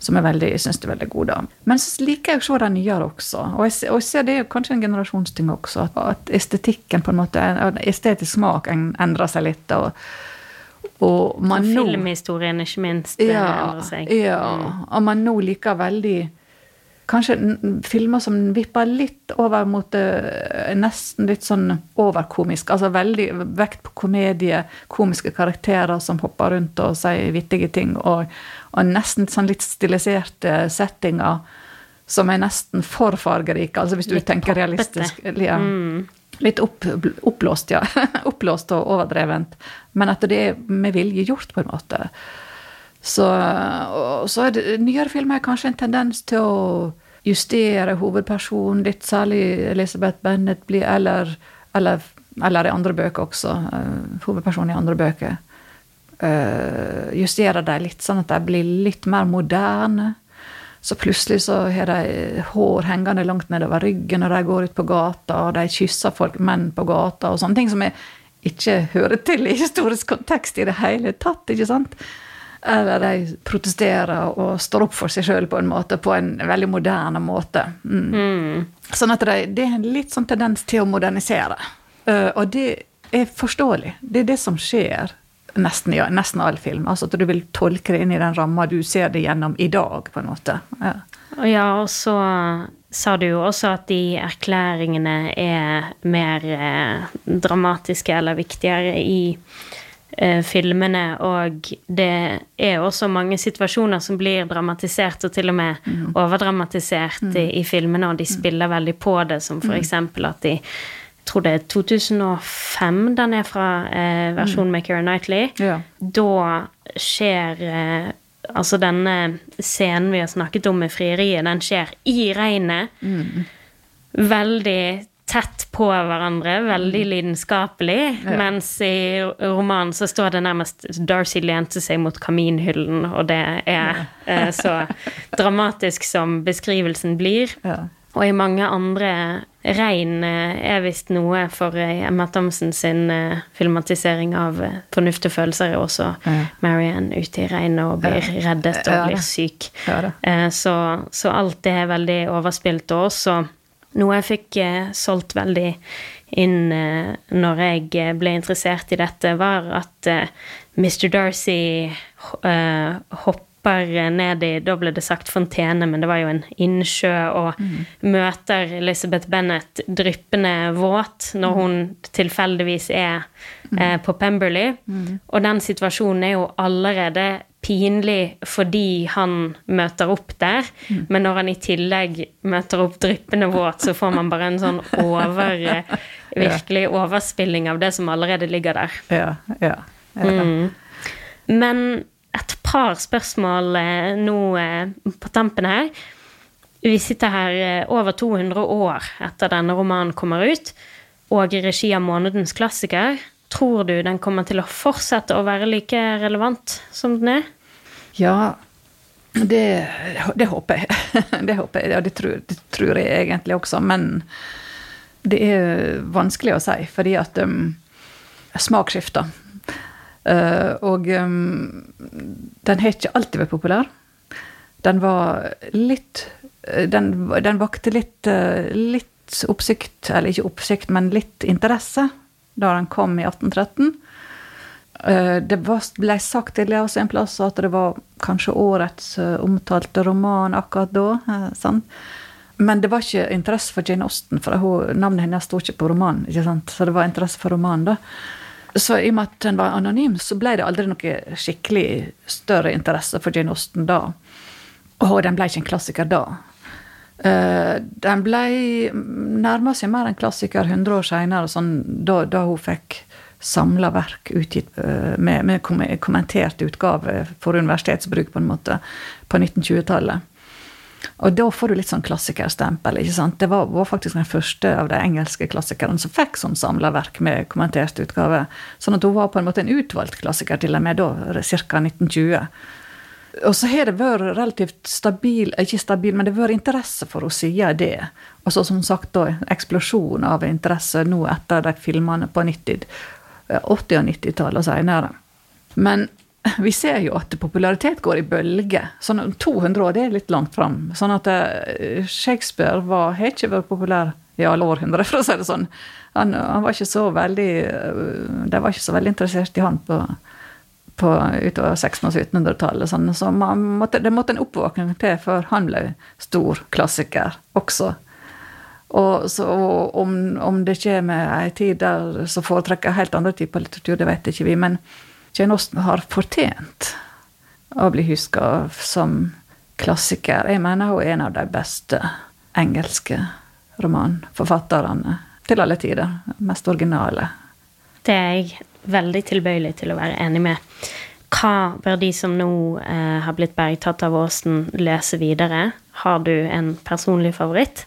D: som er veldig, jeg synes er veldig god da. Men så liker jeg å se de nyere også, og jeg, og jeg ser det er kanskje en generasjonsting også, at, at estetikken på en måte, estetisk smak endrer seg litt, og, og man nå...
C: Filmhistorien, ikke minst, eh,
D: Ja, ja. og man nå liker veldig Kanskje filmer som vipper litt over mot det nesten litt sånn overkomisk. Altså veldig vekt på komedie, komiske karakterer som hopper rundt og sier vittige ting, og, og nesten sånn litt stiliserte settinger som er nesten for fargerike. Altså hvis du
C: Litt
D: tenker
C: poppete.
D: realistisk. Ja.
C: Mm.
D: Litt opp, oppblåst, ja. oppblåst og overdrevent. Men at det er med vilje gjort, på en måte. Så, og så er det, nyere filmer kanskje en tendens til å justere hovedpersonen litt, særlig Elisabeth Bennet blir, eller, eller, eller i andre bøker også. eh, hovedpersonen i andre bøker. Uh, justerer de litt, sånn at de blir litt mer moderne. Så plutselig så har de hår hengende langt nedover ryggen når de går ut på gata, og de kysser folk, menn på gata, og sånne ting som jeg ikke hører til i historisk kontekst i det hele tatt. ikke sant? Eller de protesterer og står opp for seg sjøl på en måte, på en veldig moderne måte. Mm. Sånn at det, det er en litt sånn tendens til å modernisere. Uh, og det er forståelig. Det er det som skjer nesten i nesten all film. Altså at du vil tolke det inn i den ramma du ser det gjennom i dag, på en måte. Ja.
C: Og ja, og så sa du jo også at de erklæringene er mer eh, dramatiske eller viktigere i eh, filmene, og det er også mange situasjoner som blir dramatisert, og til og med overdramatisert i, i filmene, og de spiller veldig på det, som for eksempel at de jeg tror det er 2005 den er fra, eh, versjonen med Keira Knightley.
D: Ja.
C: Da skjer eh, Altså denne scenen vi har snakket om med frieriet, den skjer i regnet. Veldig tett på hverandre, veldig lidenskapelig.
D: Ja.
C: Mens i romanen så står det nærmest Darcy lente seg mot kaminhyllen, og det er ja. så dramatisk som beskrivelsen blir.
D: Ja.
C: Og i mange andre Regn eh, er visst noe for eh, Emma Thompson sin eh, filmatisering av eh, Fornuft og følelser, er også
D: Ja.
C: Marianne ute i regnet og blir reddet og blir syk. Eh, Så, så alt det er veldig overspilt, og også Noe jeg fikk eh, solgt veldig inn eh, når jeg eh, ble interessert i dette, var at eh, Mr. Darcy hopper ned i Da ble det sagt fontene, men det var jo en innsjø, og møter Elizabeth Bennet dryppende våt når hun tilfeldigvis er eh, på Pemberley. Og den situasjonen er jo allerede pinlig fordi han møter opp der, men når han i tillegg møter opp dryppende våt, så får man bare en sånn over eh, Virkelig overspilling av det som allerede ligger der.
D: Ja, ja. ja.
C: Men et par spørsmål eh, nå eh, på tampen her. Vi sitter her over 200 år etter denne romanen kommer ut, og i regi av månedens klassiker. Tror du den kommer til å fortsette å være like relevant som den er?
D: Ja, det, det håper jeg. Det håper jeg, og det tror, det tror jeg egentlig også. Men det er vanskelig å si, fordi at um, smak skifter. Uh, og um, den har ikke alltid vært populær. Den var litt Den, den vakte litt, uh, litt oppsikt, eller ikke oppsikt, men litt interesse da den kom i 1813. Uh, det ble sagt tidligere også en plass at det var kanskje årets omtalte roman akkurat da. sant? Men det var ikke interesse for Jane Austen, for navnet hennes sto ikke på romanen. ikke sant? Så det var interesse for romanen, da. Så i og med at den var anonym, så ble det aldri noe skikkelig større interesse for Jane Austen da. Og den ble ikke en klassiker da. Uh, den ble nærma seg mer en klassiker 100 år seinere, sånn, da, da, hun fikk samla verk utgitt uh, med, med, kommentert utgave for universitetsbruk, på en måte, på 1920-tallet. Og da får du litt sånn klassikerstempel. ikke sant? Det var, var, faktisk den første av de engelske klassikerne som fikk sånn samla verk med kommentert utgave. Sånn at hun var på en måte en utvalgt klassiker til og med da, ca. 1920. Og så har det vært relativt stabil, ikke stabil, men det har vært interesse for å si det. Og så som sagt da, eksplosjon av interesse nå etter de filmene på 90, 80- og 90-tallet og seinere. Men vi ser jo at popularitet går i bølger. Sånn 200 år det er litt langt fram. Sånn at eh, Shakespeare var, har ikke vært populær i alle århundrer, for å si det sånn. Han, han, var ikke så veldig eh, De var ikke så veldig interessert i han på, på utover 1600- og 1700-tallet. Sånn. Så måtte, det måtte en oppvåkning til før han ble stor klassiker også. Og så, om, om, det kommer ei tid der så foretrekker helt andre typer litteratur, det vet ikke vi. men Jane Austen har fortjent å bli huska som klassiker. Jeg mener hun er en av de beste engelske romanforfatterne til alle tider. Mest originale.
C: Det er jeg veldig tilbøyelig til å være enig med. Hva bør de som nå eh, har blitt bergtatt av Åsen, lese videre? Har du en personlig favoritt?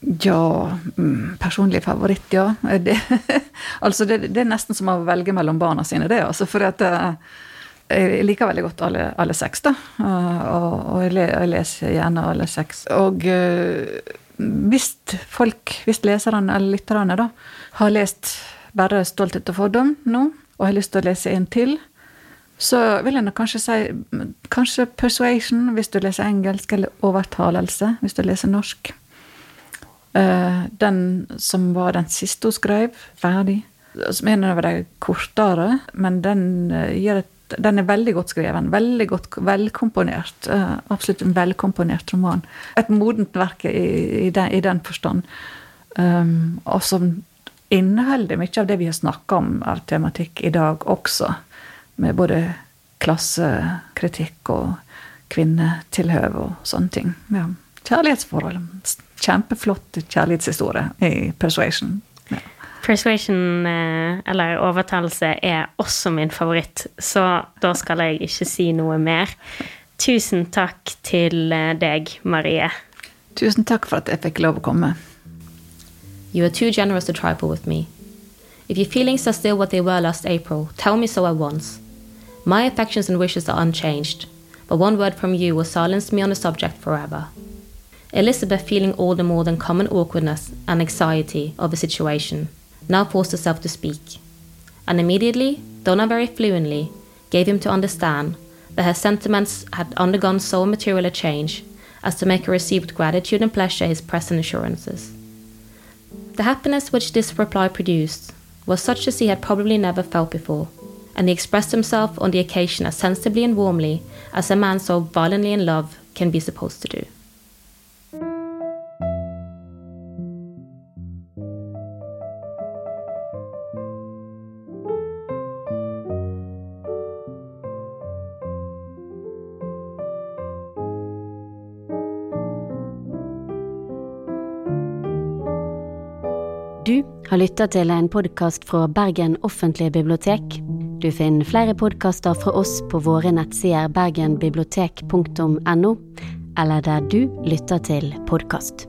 D: Ja, mm, personlig favoritt, ja. Det, altså det, det, er nesten som å velge mellom barna sine, det. Altså, for at eh, jeg liker veldig godt alle, alle seks, da. Og, og jeg, leser gjerne alle seks. Og eh, hvis folk, hvis leserne eller lytterne, da, har lest bare 'Stolthet og fordom' nå, og har lyst til å lese en til, så vil jeg kanskje si kanskje 'Persuasion' hvis du leser engelsk, eller 'Overtalelse' hvis du leser norsk. Eh, den som var den siste hun skrev, ferdig, som er en av de kortere, men den, gir et, den er veldig godt skreven. Veldig godt velkomponert. Uh, absolutt en velkomponert roman. Et modent verk i, i, den, i den, forstand. Um, og som inneholder mye av det vi har snakka om av tematikk i dag også. Med både klassekritikk og kvinnetilhøve og sånne ting. Ja. Kjærlighetsforhold kjempeflott kjærlighetshistorie i Persuasion. Ja.
C: Persuasion, eh, eller overtalelse, er også min favoritt, så da skal jeg ikke si noe mer. Tusen takk til eh, deg, Marie.
D: Tusen takk for at jeg fikk lov å komme.
B: You are too generous to trifle with me. If your feelings are still what they were last April, tell me so at once. My affections and wishes are unchanged, but one word from you will silence me on the subject forever. Elizabeth, feeling all the more than common awkwardness and anxiety of the situation, now forced herself to speak, and immediately, though not very fluently, gave him to understand that her sentiments had undergone so material a change as to make her receive with gratitude and pleasure his present assurances. The happiness which this reply produced was such as he had probably never felt before, and he expressed himself on the occasion as sensibly and warmly as a man so violently in love can be supposed to do.
A: Har lytta til en podkast fra Bergen offentlige bibliotek. Du finner flere podkaster fra oss på våre nettsider bergenbibliotek.no, eller der du lytter til podkast.